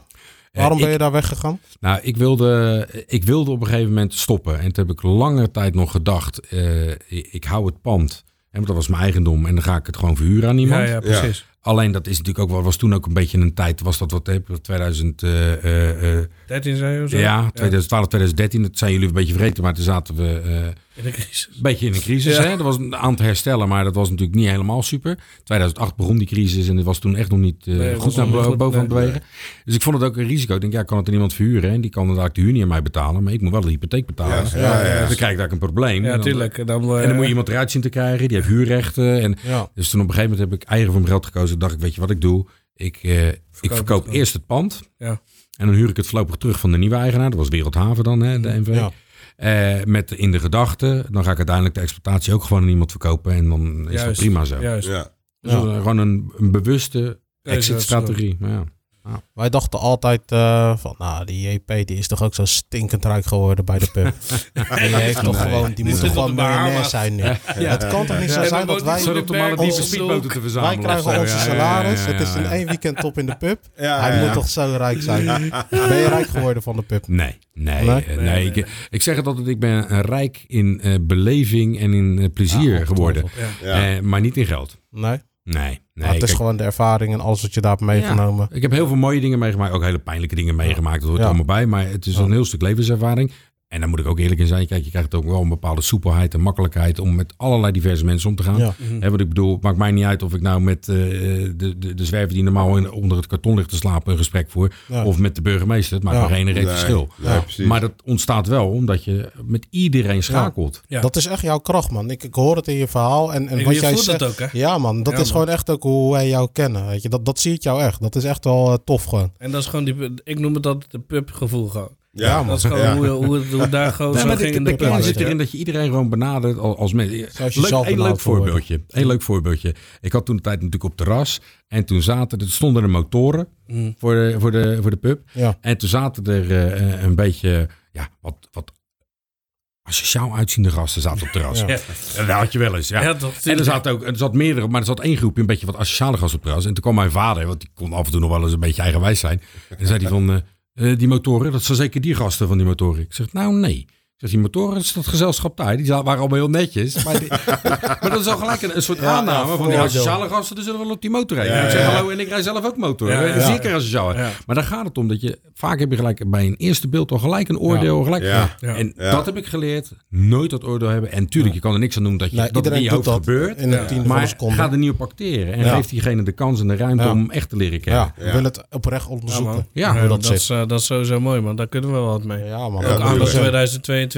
Waarom ben je ik- daar weggegaan? Nou, ik wilde, ik wilde op een gegeven moment stoppen. En toen heb ik lange tijd nog gedacht, eh, ik, ik hou het pand. En want dat was mijn eigendom en dan ga ik het gewoon verhuren aan iemand. Ja, ja, precies. Alleen dat is natuurlijk ook wel, was toen ook een beetje een tijd, was dat wat, hè, 2000, eh, eh, eh, 13 zei je zo? ja, 2012, 2013, dat zijn jullie een beetje vergeten, maar toen zaten we eh, In crisis. een beetje in een crisis. Ja. Hè? Er was een aantal herstellen, maar dat was natuurlijk niet helemaal super. 2008 begon die crisis en het was toen echt nog niet eh, Nee, goed naar boven aan het nee. bewegen. Dus ik vond het ook een risico. Ik denk, ja, kan het er iemand verhuren? En die kan inderdaad de huur niet aan mij betalen, maar ik moet wel de hypotheek betalen. Ja, ja, ja. Dus dan krijg ik daar een probleem. Ja, En dan- tuurlijk. En dan, En dan moet je iemand eruit zien te krijgen, die heeft huurrechten. En Ja. dus toen op een gegeven moment heb ik eigen voor mijn geld gekozen. Dacht ik, weet je wat ik doe? Ik, eh, ik verkoop het eerst het pand. Ja. En dan huur ik het voorlopig terug van de nieuwe eigenaar. Dat was Wereldhaven dan, hè, de NV. Ja. Eh, met in de gedachte, dan ga ik uiteindelijk de exploitatie ook gewoon aan iemand verkopen. En dan is dat prima zo. Juist. Ja. Dus gewoon een, een bewuste exit-strategie. Maar ja. Wij dachten altijd eh, van, nou, die JP die is toch ook zo stinkend rijk geworden bij de pub. die heeft toch Nee. gewoon, die moet toch op gewoon miljonair Bahama's. zijn nu. Het kan toch niet zo Ja, zijn dat wij... Zodat de speedboten te verzamelen. Wij krijgen onze Ja, ja, ja, salaris. ja, Het is in één weekend top in de pub. Ja, Hij ja. moet toch zo rijk zijn. Ben je rijk geworden van de pub? Nee, nee, Nee? nee. nee, Ik, ik zeg het altijd, ik ben rijk in eh, beleving en in eh, plezier Ja, geworden. Ja. Eh, maar niet in geld. Nee, Nee, nee. het is kijk, gewoon de ervaring en alles wat je daar hebt meegenomen. Ik heb heel veel mooie dingen meegemaakt, ook hele pijnlijke dingen meegemaakt. Dat hoort Ja. allemaal bij, maar het is Ja. een heel stuk levenservaring. En daar moet ik ook eerlijk in zijn. Kijk, je krijgt ook wel een bepaalde soepelheid en makkelijkheid om met allerlei diverse mensen om te gaan. Ja. Hè, wat ik bedoel, het maakt mij niet uit of ik nou met eh, de, de, de zwerver die normaal in, onder het karton ligt te slapen een gesprek voer. Ja. Of met de burgemeester. Het maakt Ja. geen reet Nee, verschil. nee. Maar dat ontstaat wel omdat je met iedereen schakelt. Ja. Dat is echt jouw kracht, man. Ik, ik hoor het in je verhaal. En, en En wat je jij voelt zegt. het ook, hè? Ja, man. Dat Ja, is man. gewoon echt ook hoe wij jou kennen. Weet je? Dat, dat zie ik jou echt. Dat is echt wel eh, tof gewoon. En dat is gewoon die, ik noem het altijd de pubgevoel gewoon. Ja. Dat is gewoon Ja. hoe, hoe, daar gewoon Nee, zo maar ging de, de kern zit erin dat je iedereen gewoon benadert als, als Leuk, een leuk voorbeeldje. Een leuk voorbeeldje. Ik had toen de tijd natuurlijk op terras. En toen zaten er, stonden er motoren Mm. voor de, voor de, voor de pub. Ja. En toen zaten er eh, een beetje, ja, wat, wat asociaal uitziende gasten zaten op het terras. Ja. Dat had je wel eens, ja. En er zat ook, er zat meerdere, maar er zat één groepje, een beetje wat asociale gasten op het terras. En toen kwam mijn vader, want die kon af en toe nog wel eens een beetje eigenwijs zijn. En zei hij van, eh, eh, die motoren, dat zijn zeker die gasten van die motoren. Ik zeg, nou nee. Zeg, die motoren, dat is dat gezelschap daar. Die waren allemaal heel netjes. Maar, die- maar dat is al gelijk een, een soort Ja, aanname ja, van die asociale gasten. Die zullen wel op die motor rijden. Ja, ik zeg, ja. hallo, en ik rij zelf ook motor. Ja, Ja, ja. Zeker asociaal. Ja. Maar daar gaat het om dat je, vaak heb je gelijk bij een eerste beeld al gelijk een oordeel. Gelijk, Ja. Ja. En Ja. dat heb ik geleerd. Nooit dat oordeel hebben. En tuurlijk, je kan er niks aan doen dat, je, Nee, dat in iedereen je doet hoofd dat gebeurt. in een Maar ga er niet op acteren. En Ja. geef diegene de kans en de ruimte Ja. om echt te leren kennen. Ja, willen het oprecht onderzoeken. Ja, hoe dat dat, zit. is, eh, dat is sowieso mooi, man. Daar kunnen we wel wat mee. Ja, man. Ook aan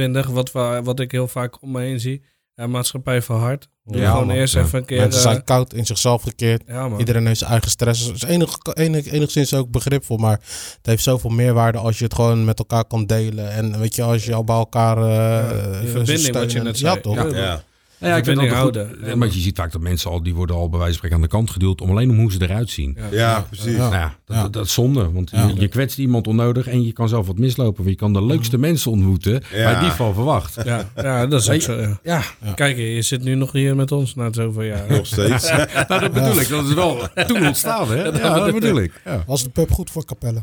tuurlijk. 2022, wat, we, wat ik heel vaak om me heen zie. Ja, maatschappij verhard. Doe Ja, gewoon man. eerst Ja. even een keer... Mensen zijn eh, koud in zichzelf gekeerd. ja, man. Iedereen heeft zijn eigen stress. Dat is enig, enig, enigszins ook begripvol, maar het heeft zoveel meerwaarde als je het gewoon met elkaar kan delen. En weet je, als je al bij elkaar uh, die verbinding wat je net Ja, zei. toch? Ja. Ja. Ik vind goed. houden. Ja, maar je ziet vaak dat mensen al, die worden al bij wijze van spreken aan de kant geduwd om alleen om hoe ze eruit zien. Ja. Ja, precies. Ja. Nou ja, dat, Ja. dat, dat is zonde. Want Ja. je, je kwetst iemand onnodig en je kan zelf wat mislopen. Want je kan de leukste mensen ontmoeten Ja. waar je die van verwacht. Ja, ja, dat is ook zo. Ja. Ja, Kijk, je zit nu nog hier met ons na zoveel jaar. Nog steeds. nou, dat bedoel ik. Dat is wel toen ontstaan, hè? Ja, dat bedoel ik. Ja. Was de pub goed voor Capelle?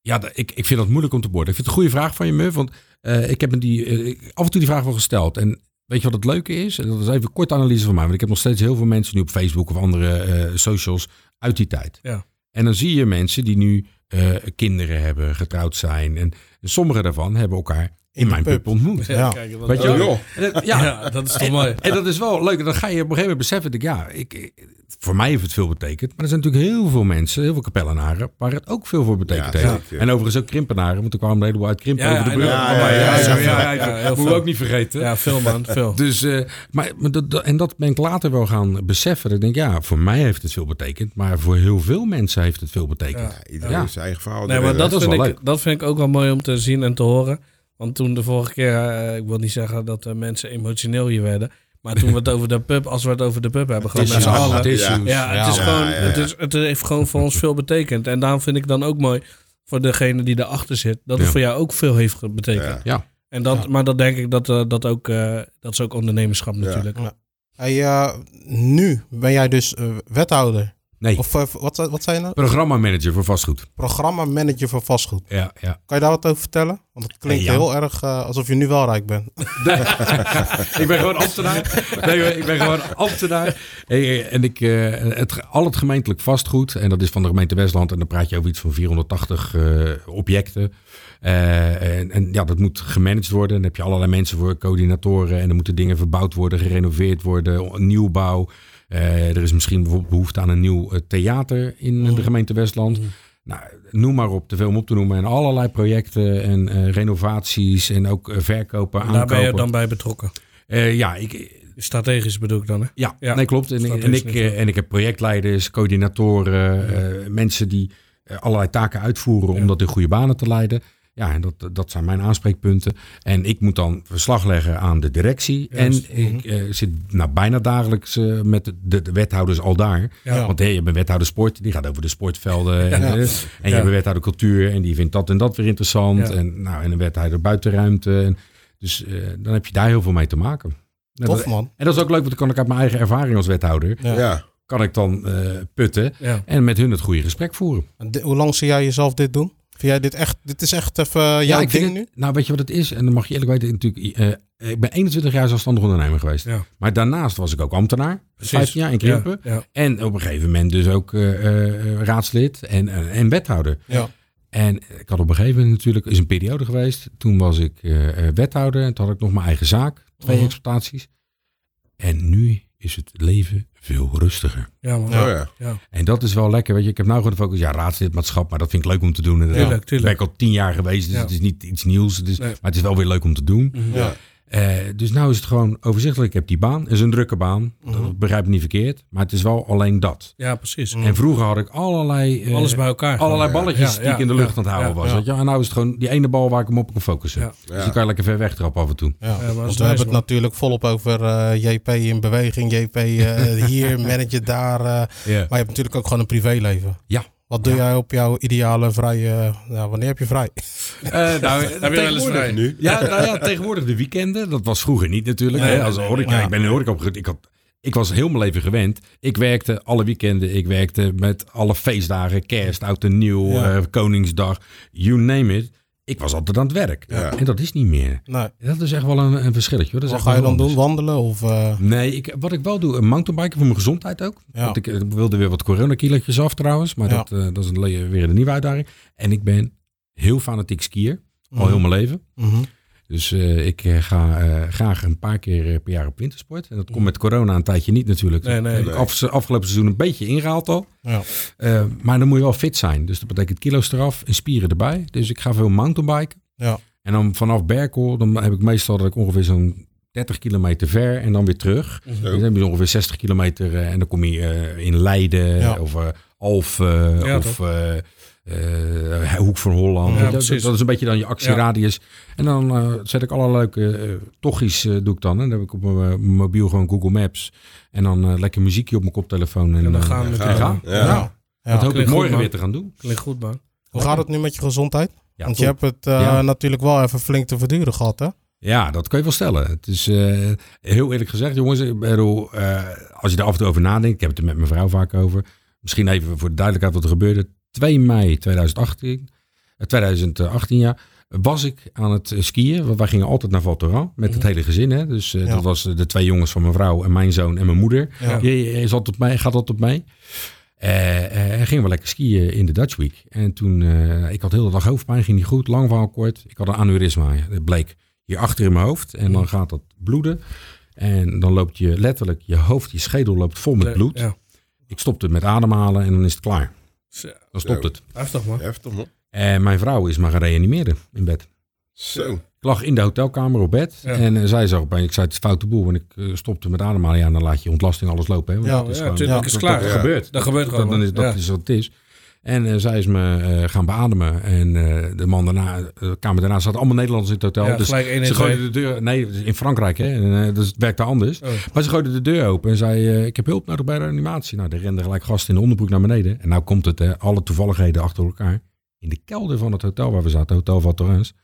Ja, ik, ik vind dat moeilijk om te beoordelen. Ik vind het een goede vraag van je, Muf. Want eh, ik heb me die, eh, af en toe die vraag wel gesteld. En weet je wat het leuke is? En dat is even een korte analyse van mij. Want ik heb nog steeds heel veel mensen nu op Facebook of andere eh, socials uit die tijd. Ja. En dan zie je mensen die nu eh, kinderen hebben, getrouwd zijn. En sommige daarvan hebben elkaar in, mijn pub. pub ontmoet. Ja. Kijk, wat Weet je Oh, wel? joh. En dat- ja, Ja, dat is toch mooi. en dat is wel leuk. En dan ga je op een gegeven moment beseffen. Dat ik, ja, ik, voor mij heeft het veel betekend. Maar er zijn natuurlijk heel veel mensen, heel veel kapellenaren, waar het ook veel voor betekend Ja, heeft. zeker. En overigens ook krimpenaren, want er kwamen een heleboel uit krimpen Ja, over de ja, brug. ja, Oh, we veel. ook niet vergeten. Ja, veel man, veel. Dus, eh, maar, maar dat, dat- en dat ben ik later wel gaan beseffen. Dat Ik denk, ja, voor mij heeft het veel betekend. Maar voor heel veel mensen heeft het veel betekend. Ja. Iedereen zijn eigen verhaal. Nee, maar dat, dat is vind wel ik, leuk. dat vind ik ook wel mooi om te zien en te horen. Want toen de vorige keer, eh, ik wil niet zeggen dat mensen emotioneel hier werden. Maar toen we het over de pub, als we het over de pub hebben, gewoon met z'n allen. Ja, het, is ja, gewoon, ja, ja. Het, is, het heeft gewoon voor ons veel betekend. En daarom vind ik dan ook mooi voor degene die erachter zit, dat het Ja. voor jou ook veel heeft betekend. Ja. En dat, Ja. Maar dat denk ik dat, eh, dat, ook, eh, dat is ook ondernemerschap natuurlijk. Hey, eh, nu ben jij dus wethouder. Nee, Of eh, wat, wat zei je nou? programmamanager voor vastgoed. Programma manager voor vastgoed. Ja, ja. Kan je daar wat over vertellen? Want het klinkt Ja. heel erg eh, alsof je nu wel rijk bent. ik ben gewoon ambtenaar. Nee, ik ben gewoon ambtenaar. Eh, En ik, eh, het, al het gemeentelijk vastgoed, en dat is van de gemeente Westland, en dan praat je over iets van 480 eh, objecten. Eh, en, en ja, dat moet gemanaged worden. Dan heb je allerlei mensen voor, coördinatoren, en dan moeten dingen verbouwd worden, gerenoveerd worden, nieuwbouw. Eh, er is misschien bijvoorbeeld behoefte aan een nieuw eh, theater in de gemeente Westland. Nou, noem maar op, te veel om op te noemen. En allerlei projecten en eh, renovaties en ook verkopen, Daar aankopen. ben je dan bij betrokken. Ja, ik, Strategisch bedoel ik dan, hè? ja, Ja. nee, klopt. En, ik, en ik heb projectleiders, coördinatoren, mensen die allerlei taken uitvoeren om dat in goede banen te leiden. Ja, en dat, dat zijn mijn aanspreekpunten. En ik moet dan verslag leggen aan de directie. Juist. En ik eh, zit nou, bijna dagelijks eh, met de, de wethouders al daar. Ja. Want hey, je hebt een wethouder sport, die gaat over de sportvelden. En, en je hebt een wethouder cultuur en die vindt dat en dat weer interessant. Ja. En, nou, en een wethouder buitenruimte. En, dus eh, dan heb je daar heel veel mee te maken. En Tof dat- man. en dat is ook leuk, want dan kan ik uit mijn eigen ervaring als wethouder, Ja. Ja. kan ik dan eh, putten Ja. en met hun het goede gesprek voeren. En hoe lang zie jij jezelf dit doen? Vind jij dit echt, dit is echt even jouw ik vind ding het- nu? Nou, weet je wat het is? En dan mag je eerlijk weten, natuurlijk, eh, ik ben 21 jaar zelfstandig ondernemer geweest. Ja. Maar daarnaast was ik ook ambtenaar, Precies. 15 jaar in Krimpen. Ja, ja. En op een gegeven moment dus ook eh, eh, raadslid en, en wethouder. Ja. En ik had op een gegeven moment natuurlijk, is een periode geweest. Toen was ik wethouder en toen had ik nog mijn eigen zaak. Twee Mhm. exploitaties. En nu is het leven veel rustiger. Ja, man. Oh ja. Ja. En dat is wel lekker. Weet je, ik heb nou gewoon de focus. Ja, raadslidmaatschap, maar dat vind ik leuk om te doen. Tuurlijk, tuurlijk. Ben ik al tien jaar geweest, dus Ja. het is niet iets nieuws. Nee. Maar het is wel weer leuk om te doen. Ja. Eh, dus nou is het gewoon overzichtelijk. Ik heb die baan. Het is een drukke baan. Mhm. Dat begrijp ik niet verkeerd. Maar het is wel alleen dat. Ja, precies. En vroeger had ik allerlei, eh, Alles bij elkaar. allerlei gewoon. balletjes Ja, die ik in de lucht ja, aan het houden ja, was. ja. Weet je? En nou is het gewoon die ene bal waar ik hem op kan focussen. Ja. Dus die kan je lekker ver weg trappen af en toe. Ja, want we hebben het man. natuurlijk volop over eh, JP in beweging, JP eh, hier, manager daar. eh, maar je hebt natuurlijk ook gewoon een privéleven. Ja. Wat doe jij op jouw ideale vrije... nou, wanneer heb je vrij? Eh, nou, Heb je wel eens tegenwoordig- vrij? Nu? Ja, nou ja, tegenwoordig de weekenden. Dat was vroeger niet natuurlijk. Nee, hè. nee, Als nee, horeca, nee. Ik ben in de horeca opgegroeid. Ik, had, ik was heel mijn leven gewend. Ik werkte alle weekenden. Ik werkte met alle feestdagen. Kerst, oud en nieuw, Ja. eh, Koningsdag. You name it. Ik was altijd aan het werk. Ja. En dat is niet meer. Nee. Dat is echt wel een, een verschilletje. hoor. Dat is Wat echt ga je dan anders. doen? Wandelen? Of, eh, Nee, ik, wat ik wel doe, een mountainbiken voor mijn gezondheid ook. Ja. Want ik eh, wilde weer wat coronakilootjes af trouwens. Maar Ja. dat, eh, dat is een, weer een nieuwe uitdaging. En ik ben heel fanatiek skier. Al Mhm. heel mijn leven. mhm. Dus eh, ik eh, ga eh, graag een paar keer per jaar op wintersport. En dat komt met corona een tijdje niet natuurlijk. Nee, nee. Af, afgelopen seizoen een beetje ingehaald al. Ja. Maar dan moet je wel fit zijn. Dus dat betekent kilo's eraf en spieren erbij. Dus ik ga veel mountainbiken. Ja. En dan vanaf Berkel, dan heb ik meestal dat ik ongeveer zo'n 30 kilometer ver en dan weer terug. Mhm. Dus dan heb je ongeveer 60 kilometer en dan kom je in Leiden Ja. of Alphen Ja, of eh, Hoek van Holland. Ja, dat, is een beetje dan je actieradius. En dan eh, zet ik alle leuke tochtjes eh, doe ik dan. En dan heb ik op mijn mobiel gewoon Google Maps. En dan eh, lekker muziekje op mijn koptelefoon. En, En dan gaan we gaan. Ja. Ja. Dat hoop ik morgen weer te gaan doen. Klinkt goed, man. Hoe gaat het nu met je gezondheid? Ja, Want je hebt het eh, Ja. natuurlijk wel even flink te verduren gehad, hè? Ja, dat kan je wel stellen. Het is eh, heel eerlijk gezegd, jongens. Ik bedoel, eh, als je er af en toe over nadenkt, ik heb het er met mijn vrouw vaak over. Misschien even voor de duidelijkheid wat er gebeurde. 2 mei 2018, eh, 2018 ja, was ik aan het eh, skiën. Want wij gingen altijd naar Val Thorens met het hele gezin. Hè? Dus eh, Ja. dat was eh, de twee jongens van mijn vrouw en mijn zoon en mijn moeder. Ja. Je, is altijd op mij, gaat altijd op mij. Eh eh, en gingen we lekker skiën in de Dutch Week. En toen, eh, ik had heel de dag hoofdpijn, ging niet goed, lang verhaal kort. Ik had een aneurysma, dat bleek hier achter in mijn hoofd. En dan gaat dat bloeden. En dan loopt je letterlijk, je hoofd, je schedel loopt vol met bloed. Ja. Ik stopte met ademhalen en dan is het klaar. Zo, Dan stopt het. Heftig, man. Heftig man. En mijn vrouw is maar gaan reanimeren in bed. Zo. Ik lag in de hotelkamer op bed. Ja. En eh, zij zag opeens, ik zei het is foute boel. Want ik eh, stopte met ademhalen. Ja, dan laat je ontlasting alles lopen. Hè? Want Ja, dat is ja, gewoon- dat- is klaar. Dat Ja. gebeurt. Dat gebeurt gewoon, Dat, dan is, dat Ja. is wat het is. En eh, zij is me eh, gaan beademen. En eh, de man daarna, de kamer daarna, zaten allemaal Nederlanders in het hotel. Ja, dus gelijk 1 en ze 2. gooiden de deur... Nee, in Frankrijk, hè. En, dus het werkte anders. Oh. Maar ze gooiden de deur open en zei... ik heb hulp nodig bij de animatie. Nou, er renden gelijk gasten in de onderbroek naar beneden. En nou komt het, hè, alle toevalligheden achter elkaar. In de kelder van het hotel waar we zaten, Hotel Val Thorens...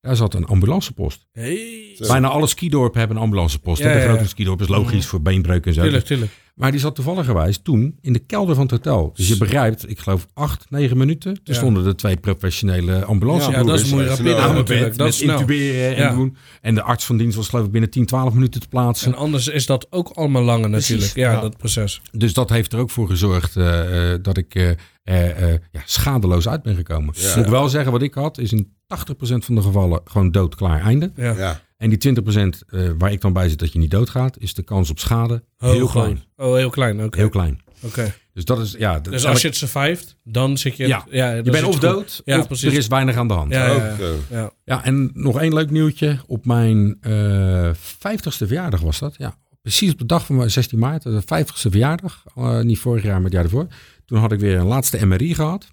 Daar zat een ambulancepost. Hey. Bijna alle skidorpen hebben een ambulancepost. Ja, de grote ja. skidorp is logisch voor beenbreuk en zo. Tuurlijk, tuurlijk. Maar die zat toevalligerwijs toen in de kelder van het hotel. Dus je begrijpt, ik geloof acht, negen minuten. Toen Ja. stonden er twee professionele ambulance Ja, dat is mooi rapide snel. aan mijn natuurlijk. bed Dat is intuberen en doen. En de arts van dienst was geloof ik binnen 10, 12 minuten te plaatsen. En anders is dat ook allemaal langer natuurlijk. Ja, ja. dat proces. Dus dat heeft er ook voor gezorgd eh, eh, dat ik eh, er eh, ja, schadeloos uit ben gekomen. Ja. Moet ik wel zeggen, wat ik had, is in 80% van de gevallen gewoon doodklaar einde. Ja. En die 20% eh, waar ik dan bij zit dat je niet doodgaat, is de kans op schade heel Hoog klein. Oh, heel klein. Oké. Heel klein. Oké. Dus dat is, ja... dat- Dus als je het survived, dan zit je... Ja. ja dan je bent of goed. dood, Ja, of precies. er is weinig aan de hand. Ja, Ja, ja, ja. en nog één leuk nieuwtje. Op mijn eh 50ste verjaardag was dat. Ja, precies op de dag van mijn 16 maart, de 50ste verjaardag. eh, niet vorig jaar, maar het jaar ervoor. Toen had ik weer een laatste MRI gehad.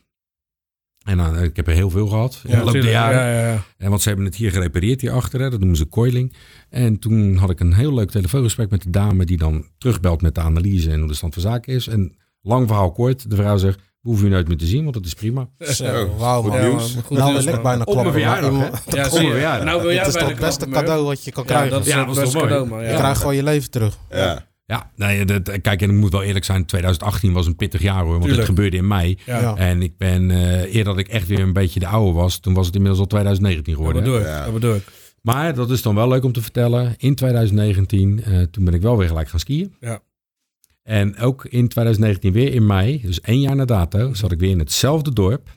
En dan, eh, ik heb er heel veel gehad in de loop der tuurlijk. jaren. Ja, ja, ja. En want ze hebben het hier gerepareerd hierachter. Hè. Dat noemen ze coiling. En toen had ik een heel leuk telefoongesprek met de dame die dan terugbelt met de analyse en hoe de stand van zaken is. En lang verhaal kort, de vrouw zegt, we hoeven u nooit meer te zien, want dat is prima. Zo, wauw goed. Ja, nieuws. goed nou wil ik bijna Op mijn klappen. verjaardag? Ja, zie je. Nou wil jij Het is toch het beste cadeau wat je kan Ja, krijgen. dat is Ja, het dat is beste toch mooi? cadeau, man. Je Ja. krijgt gewoon je leven terug. Ja. Ja, nee, dat, kijk, en ik moet wel eerlijk zijn, 2018 was een pittig jaar hoor, want Tuurlijk. het gebeurde in mei. Ja. En ik ben, eh eer dat ik echt weer een beetje de oude was, toen was het inmiddels al 2019 Dat geworden. hè. bedoel ik. Ja. Dat bedoel ik. Maar dat is dan wel leuk om te vertellen. In 2019, eh, toen ben ik wel weer gelijk gaan skiën. Ja. En ook in 2019 weer in mei, dus één jaar na dato, zat ik weer in hetzelfde dorp.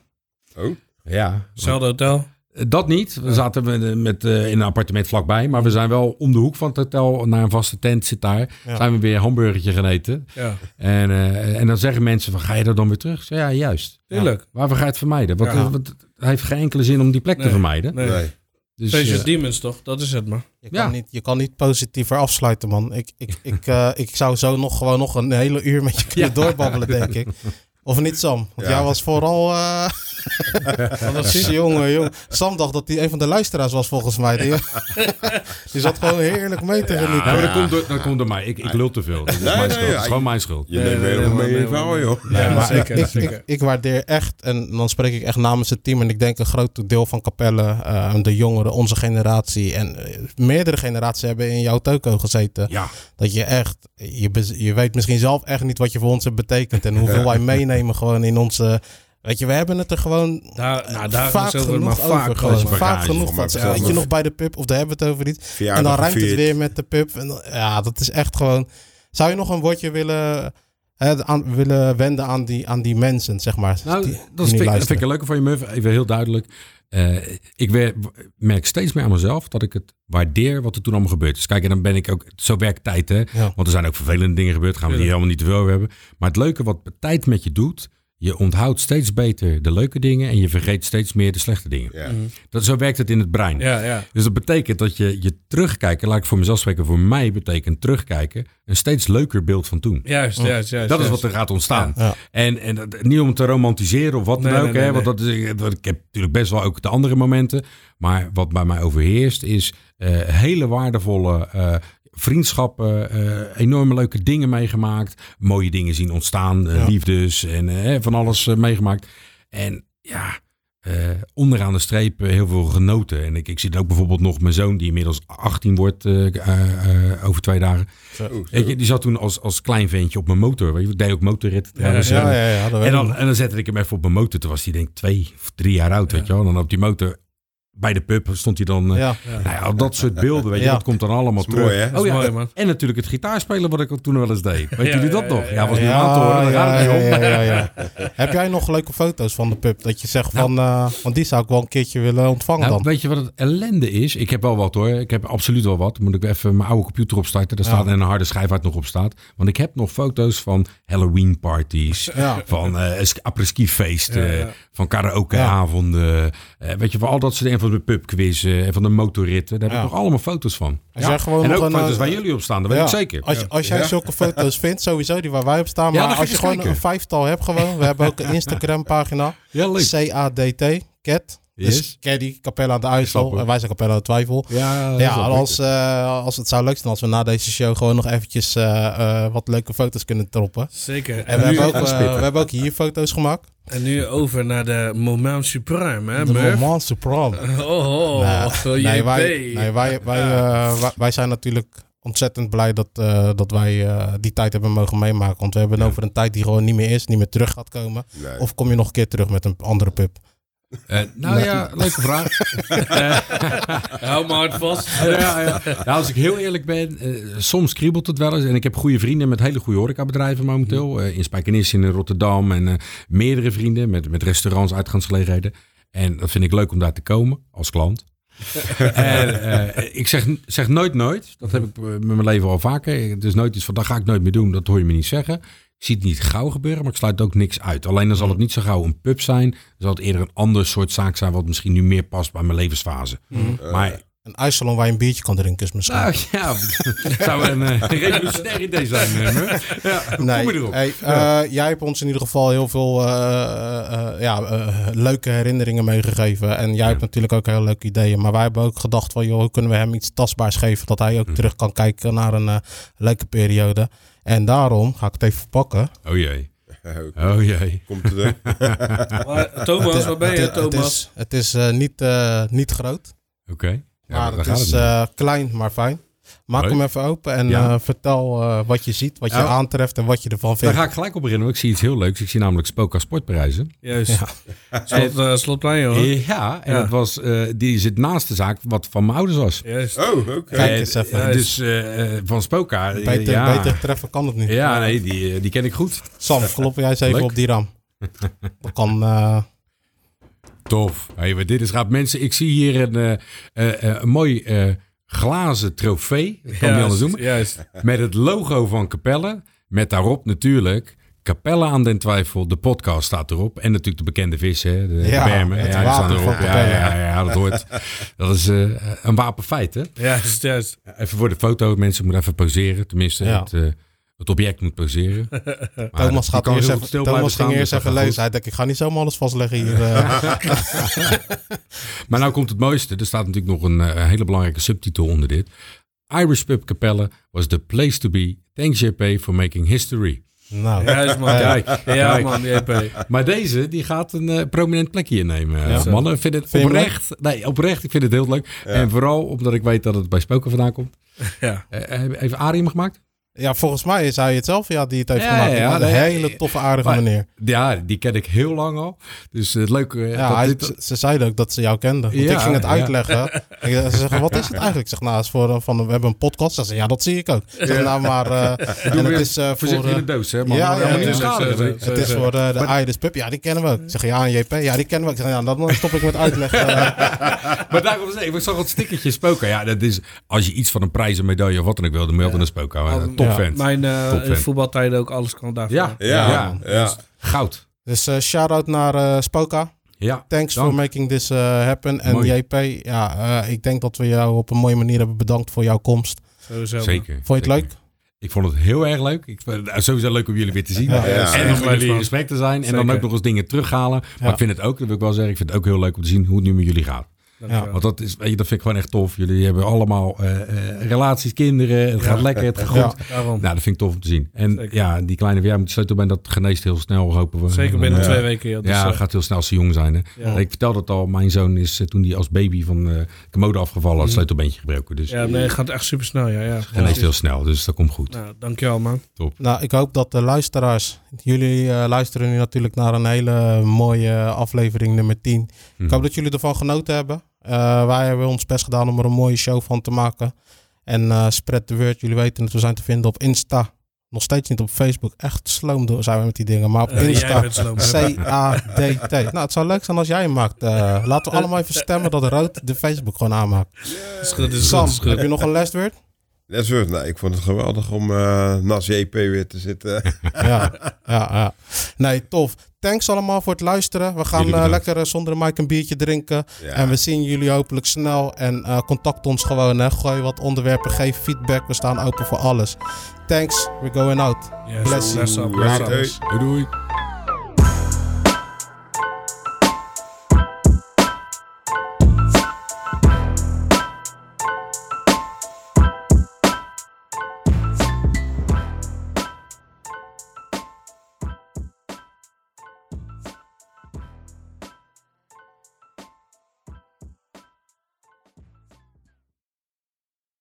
Oh. Ja, Hetzelfde hotel. Eh, Dat niet. We zaten met, met, eh, in een appartement vlakbij. Maar we zijn wel om de hoek van het hotel naar een vaste tent zit daar. Ja. Zijn we weer een hamburgertje gaan eten. Ja, En, eh, en dan zeggen mensen van, ga je er dan weer terug? Ik zeg, ja, juist. tuurlijk. Waarvoor ga je het vermijden? Want, Ja. eh, want het heeft geen enkele zin om die plek te vermijden. Nee. Nee. Dus, eh, demons toch? Dat is het, man. Je Ja. kan, niet, je kan niet positiever afsluiten, man. Ik, ik, ik, eh, ik zou zo nog gewoon nog een hele uur met je kunnen doorbabbelen, denk ik. Of niet, Sam? Want Ja. jij was vooral... eh jongen, jongen. Sam dacht dat hij een van de luisteraars was, volgens mij. Die, die zat gewoon heerlijk mee te ja, genieten. maar dat, komt door, dat komt door mij. Ik, ik lul te veel. Dat is Nee, mijn nee, schuld. ja, Dat is gewoon mijn schuld. Je Nee, neemt nee, mee nee, in verhaal, nee. joh. Nee, maar zeker, ik, ik, zeker. ik, ik waardeer echt, en dan spreek ik echt namens het team, en ik denk een groot deel van Capelle, eh, de jongeren, onze generatie en eh, meerdere generaties hebben in jouw toko gezeten. Ja, Dat je echt, je, je weet misschien zelf echt niet wat je voor ons hebt betekend en hoeveel wij meenemen gewoon in onze, weet je, we hebben het er gewoon Daar, nou, daar vaak maar genoeg vaak over. Gewoon, Bagage. vaak genoeg van. Weet je nog bij de pub, of daar hebben we het over niet. En dan ruimt het weer met de pub. En dan- ja, dat is echt gewoon... Zou je nog een woordje willen, hè, aan, willen wenden aan die, aan die mensen, zeg maar? nou, die, dat, die vind, ik- dat luisteren? vind ik een leuke van je, Murph. Even heel duidelijk. Eh, ik merk steeds meer aan mezelf dat ik het waardeer wat er toen allemaal gebeurd is. Kijk, en dan ben ik ook... Zo werkt tijd, hè. Ja. Want er zijn ook vervelende dingen gebeurd. Gaan we hier helemaal niet te veel over hebben. Maar het leuke wat tijd met je doet... Je onthoudt steeds beter de leuke dingen... en je vergeet steeds meer de slechte dingen. Ja. Dat, zo werkt het in het brein. Ja, ja. Dus dat betekent dat je je terugkijken... Laat ik voor mezelf spreken. Voor mij betekent terugkijken... een steeds leuker beeld van toen. Juist, juist, juist. Dat is wat er gaat ontstaan. Ja. En, en dat- niet om te romantiseren of wat dan Nee, ook. nee, nee, hè, want dat is, dat- ik heb natuurlijk best wel ook de andere momenten. Maar wat bij mij overheerst is eh, hele waardevolle eh, vriendschappen. eh, enorme leuke dingen meegemaakt. Mooie dingen zien ontstaan. eh, Ja. Liefdes en eh, van alles meegemaakt. En ja... onderaan de streep heel veel genoten. En ik, ik zie ook bijvoorbeeld nog mijn zoon, die inmiddels 18 wordt over twee dagen. Zo. Die zat toen als, als klein ventje op mijn motor. Weet je, ik deed ook motorrit. Ja, ja, ja. En dan, en dan zette ik hem even op mijn motor. Toen was hij denk ik twee of drie jaar oud, weet je wel. En dan op die motor bij de pub stond hij dan... eh, Ja. Nou ja, dat soort beelden, weet je, Ja. dat komt dan allemaal terug. mooi, hè? Oh ja, mooi, man. en natuurlijk het gitaarspelen wat ik toen wel eens deed. Weet Ja, jullie dat ja, nog? ja, Ja, ja. was niet aan te horen, daar gaat het ja, om. ja, ja, ja. Heb jij nog leuke foto's van de pub? Dat je zegt van, eh, want die zou ik wel een keertje willen ontvangen Nou, dan. weet je wat het ellende is? Ik heb wel wat hoor. Ik heb absoluut wel wat. Moet ik even mijn oude computer opstarten. Daar Ja. staat en een harde schijf uit nog op staat. Want ik heb nog foto's van Halloween parties. Ja. Van eh apres-ski feesten. Ja, ja. Van karaokeavonden. eh, weet je, van al dat soort dingen. Van de pubquizzen. En van de motorritten. Daar heb Ja. ik nog allemaal foto's van. Als jij gewoon en nog ook een, foto's eh, waar jullie op staan. Dat weet ik zeker. Als, als jij Ja. zulke foto's vindt, sowieso die waar wij op staan. Maar als je gewoon kijken. een vijftal hebt gewoon. We hebben ook een Instagram pagina. Ja, leuk. C-A-D-T, cat. Dus Yes. je die Capella aan de IJssel. En wij zijn Capella aan de Twijfel. Ja, Ja, als, eh, als het zou leuk zijn als we na deze show gewoon nog eventjes eh, eh, wat leuke foto's kunnen troppen. Zeker. En En, we hebben, ook, we hebben ook hier foto's gemaakt. en nu over naar de moment supreme, hè, De Murph? moment supreme. Oh, oh, Nee, oh, nee, JP. wij, nee, wij, wij, wij, wij zijn natuurlijk ontzettend blij dat, eh, dat wij eh, die tijd hebben mogen meemaken. Want we hebben Ja. over een tijd die gewoon niet meer is, niet meer terug gaat komen. Nee. Of kom je nog een keer terug met een andere pub? Eh, nou ja, leuke vraag. Hou me hard vast. ja, ja. Nou, als ik heel eerlijk ben, eh, soms kriebelt het wel eens. En ik heb goede vrienden met hele goede horecabedrijven momenteel. eh, in Spijkenisse, in Rotterdam en eh, meerdere vrienden met, met restaurants, uitgaansgelegenheden. En dat vind ik leuk om daar te komen als klant. en, eh, ik zeg, zeg nooit nooit. Dat heb ik eh, met mijn leven al vaker. Het is nooit iets van, dat ga ik nooit meer doen. Dat hoor je me niet zeggen. Ik zie het niet gauw gebeuren, maar ik sluit ook niks uit. Alleen dan zal het niet zo gauw een pub zijn. Dan zal het eerder een ander soort zaak zijn... wat misschien nu meer past bij mijn levensfase. Maar Een ijssalon waar je een biertje kan drinken is misschien. nou ja, zou een eh, revolutionair idee zijn. eh, ja, Nee, kom je erop? hey, eh, jij hebt ons in ieder geval heel veel eh, eh, ja, eh, leuke herinneringen meegegeven. En jij hebt natuurlijk ook heel leuke ideeën. Maar wij hebben ook gedacht van, joh, hoe kunnen we hem iets tastbaars geven? Dat hij ook terug kan kijken naar een eh, leuke periode. En daarom ga ik het even verpakken. Oh jee, oh jee. Komt er? Maar, Thomas, waar ben je, het, het Thomas? is, het is eh, niet, eh, niet groot, Oké. Ja, maar het is het. eh, klein, maar fijn. Maak Leuk. hem even open en Ja. eh, vertel eh, wat je ziet, wat je Ja. aantreft en wat je ervan Daar vindt. ga ik gelijk op beginnen, want ik zie iets heel leuks. Ik zie namelijk Spoka Sportprijzen. Juist. Slot, uh, slotplein, hoor. Ja, en Ja. dat was, eh, die zit naast de zaak wat van mijn ouders was. Juist. Oh, oké. Kijk eens even. Dus eh, eh, van Spoka. Beter, ja. beter treffen kan het niet. Ja, nee, die, die ken ik goed. Sam, klop jij eens even Leuk. op die ram. Dat kan... eh, Tof. Hey, dit is gaaf. Mensen, ik zie hier een, eh, eh, eh, een mooi eh, glazen trofee. Ik kan het niet anders noemen. Juist. Met het logo van Capelle. Met daarop natuurlijk Capelle aan den Twijfel. De podcast staat erop. En natuurlijk de bekende vis, hè. De Ja, bermen. het Ja, die staan water erop. van Ja, ja, ja, dat hoort. Dat is eh, een wapenfeit, hè. Juist, juist. Even voor de foto. Mensen moeten even poseren. Tenminste, Ja. het, eh, het object moet poseren. Thomas, gaat eerst even, stil Thomas ging eerst dus even lezen. Hij dacht, ik ga niet zomaar alles vastleggen hier. eh. Maar nou komt het mooiste. Er staat natuurlijk nog een eh, hele belangrijke subtitel onder dit. Irish Pub Capelle was the place to be. Thanks JP for making history. nou, Juist, man. Kijk, Ja, man, JP. Maar deze, die gaat een eh, prominent plekje innemen. Ja. Mannen, ik vind het Vind oprecht. Nee, oprecht. Ik vind het heel leuk. En vooral omdat ik weet dat het bij Spoken vandaan komt. Ja. Even Arium gemaakt? Ja, volgens mij is hij het zelf ja, die het heeft Ja, gemaakt. ja, een nee. hele toffe, aardige Maar- meneer. Ja, die ken ik heel lang al. Dus het leuke... eh, Ja, dat hij, dit- ze, ze zeiden ook dat ze jou kenden. Want Ja, ik ging het uitleggen. En ze zeggen, wat is het eigenlijk? Ik zeg, nou, het is voor, van, we hebben een podcast. Ze zeggen, ja, dat zie ik ook. Ik zeg, nou, maar... eh, en het is eh, voor... In eh, de doos, hè? Man, ja, ja, schade. ja, ja. het is voor de, de Iris Pub. Ja, die kennen we ook. Ik zeg, ja, en JP. Ja, die kennen we ook. Ik zeg, ja, dan stop ik met uitleggen. Maar daarom zeg ik, ik zag het stickertje spoken. Ja, dat is, als je iets van een prijs, een medaille of wat dan ook wil, dan moet je altijd een spoken houden. Top Mijn eh, voetbaltijden ook, alles kan daarvan. Ja, Ja, ja. ja. Goud. Dus eh, shout-out naar eh, Spoka. Ja. Thanks Dank. for making this eh, happen. En Mooi. JP, ja, eh, ik denk dat we jou op een mooie manier hebben bedankt voor jouw komst. Sowieso. Zeker. Vond je het zeker. leuk? Ik vond het heel erg leuk. Ik vond het sowieso leuk om jullie weer te zien. Ja, ja. En om jullie in gesprek te zijn. En dan ook nog eens dingen terughalen. Maar Ja. ik vind het ook, dat wil ik wel zeggen, ik vind het ook heel leuk om te zien hoe het nu met jullie gaat. Dankjewel. Want dat, is, weet je, dat vind ik gewoon echt tof. Jullie hebben allemaal eh, eh, relaties, kinderen. Het gaat lekker, het gaat goed. Ja. Nou, dat vind ik tof om te zien. En Zeker. ja, die kleine verjaardag moet sleutel bij dat geneest heel snel, hopen we. Zeker En, binnen eh, twee weken. joh. Dus, Ja, gaat heel snel als ze jong zijn. Hè. ja. Ik vertelde het al, mijn zoon is toen hij als baby van de commode afgevallen, had Mhm. sleutelbeentje gebroken. Dus ja, nee, het gaat echt super snel. Ja, ja. geneest heel snel, dus dat komt goed. Nou, dankjewel, man. Nou, ik hoop dat de luisteraars... Jullie eh, luisteren nu natuurlijk naar een hele mooie aflevering nummer 10. Hm. Ik hoop dat jullie ervan genoten hebben. Eh, wij hebben ons best gedaan om er een mooie show van te maken. En eh, spread the word. Jullie weten het, we zijn te vinden op Insta. Nog steeds niet op Facebook. Echt sloom door zijn we met die dingen. Maar op Insta. C-A-D-T. Nou, het zou leuk zijn als jij hem maakt. Eh, laten we allemaal even stemmen dat Rood de Facebook gewoon aanmaakt. Is goed, is Sam, goed, is goed. heb je nog een last word? Dat is het. Nou, ik vond het geweldig om eh naast JP weer te zitten. ja, ja, ja. Nee, tof. Thanks allemaal voor het luisteren. We gaan eh, lekker eh, zonder de mic een biertje drinken. Ja. En we zien jullie hopelijk snel. En eh, contact ons gewoon. Hè. Gooi wat onderwerpen, geef feedback. We staan open voor alles. Thanks, we're going out. Yes, Bless you. bless up, bless up. Hey. Doei doei.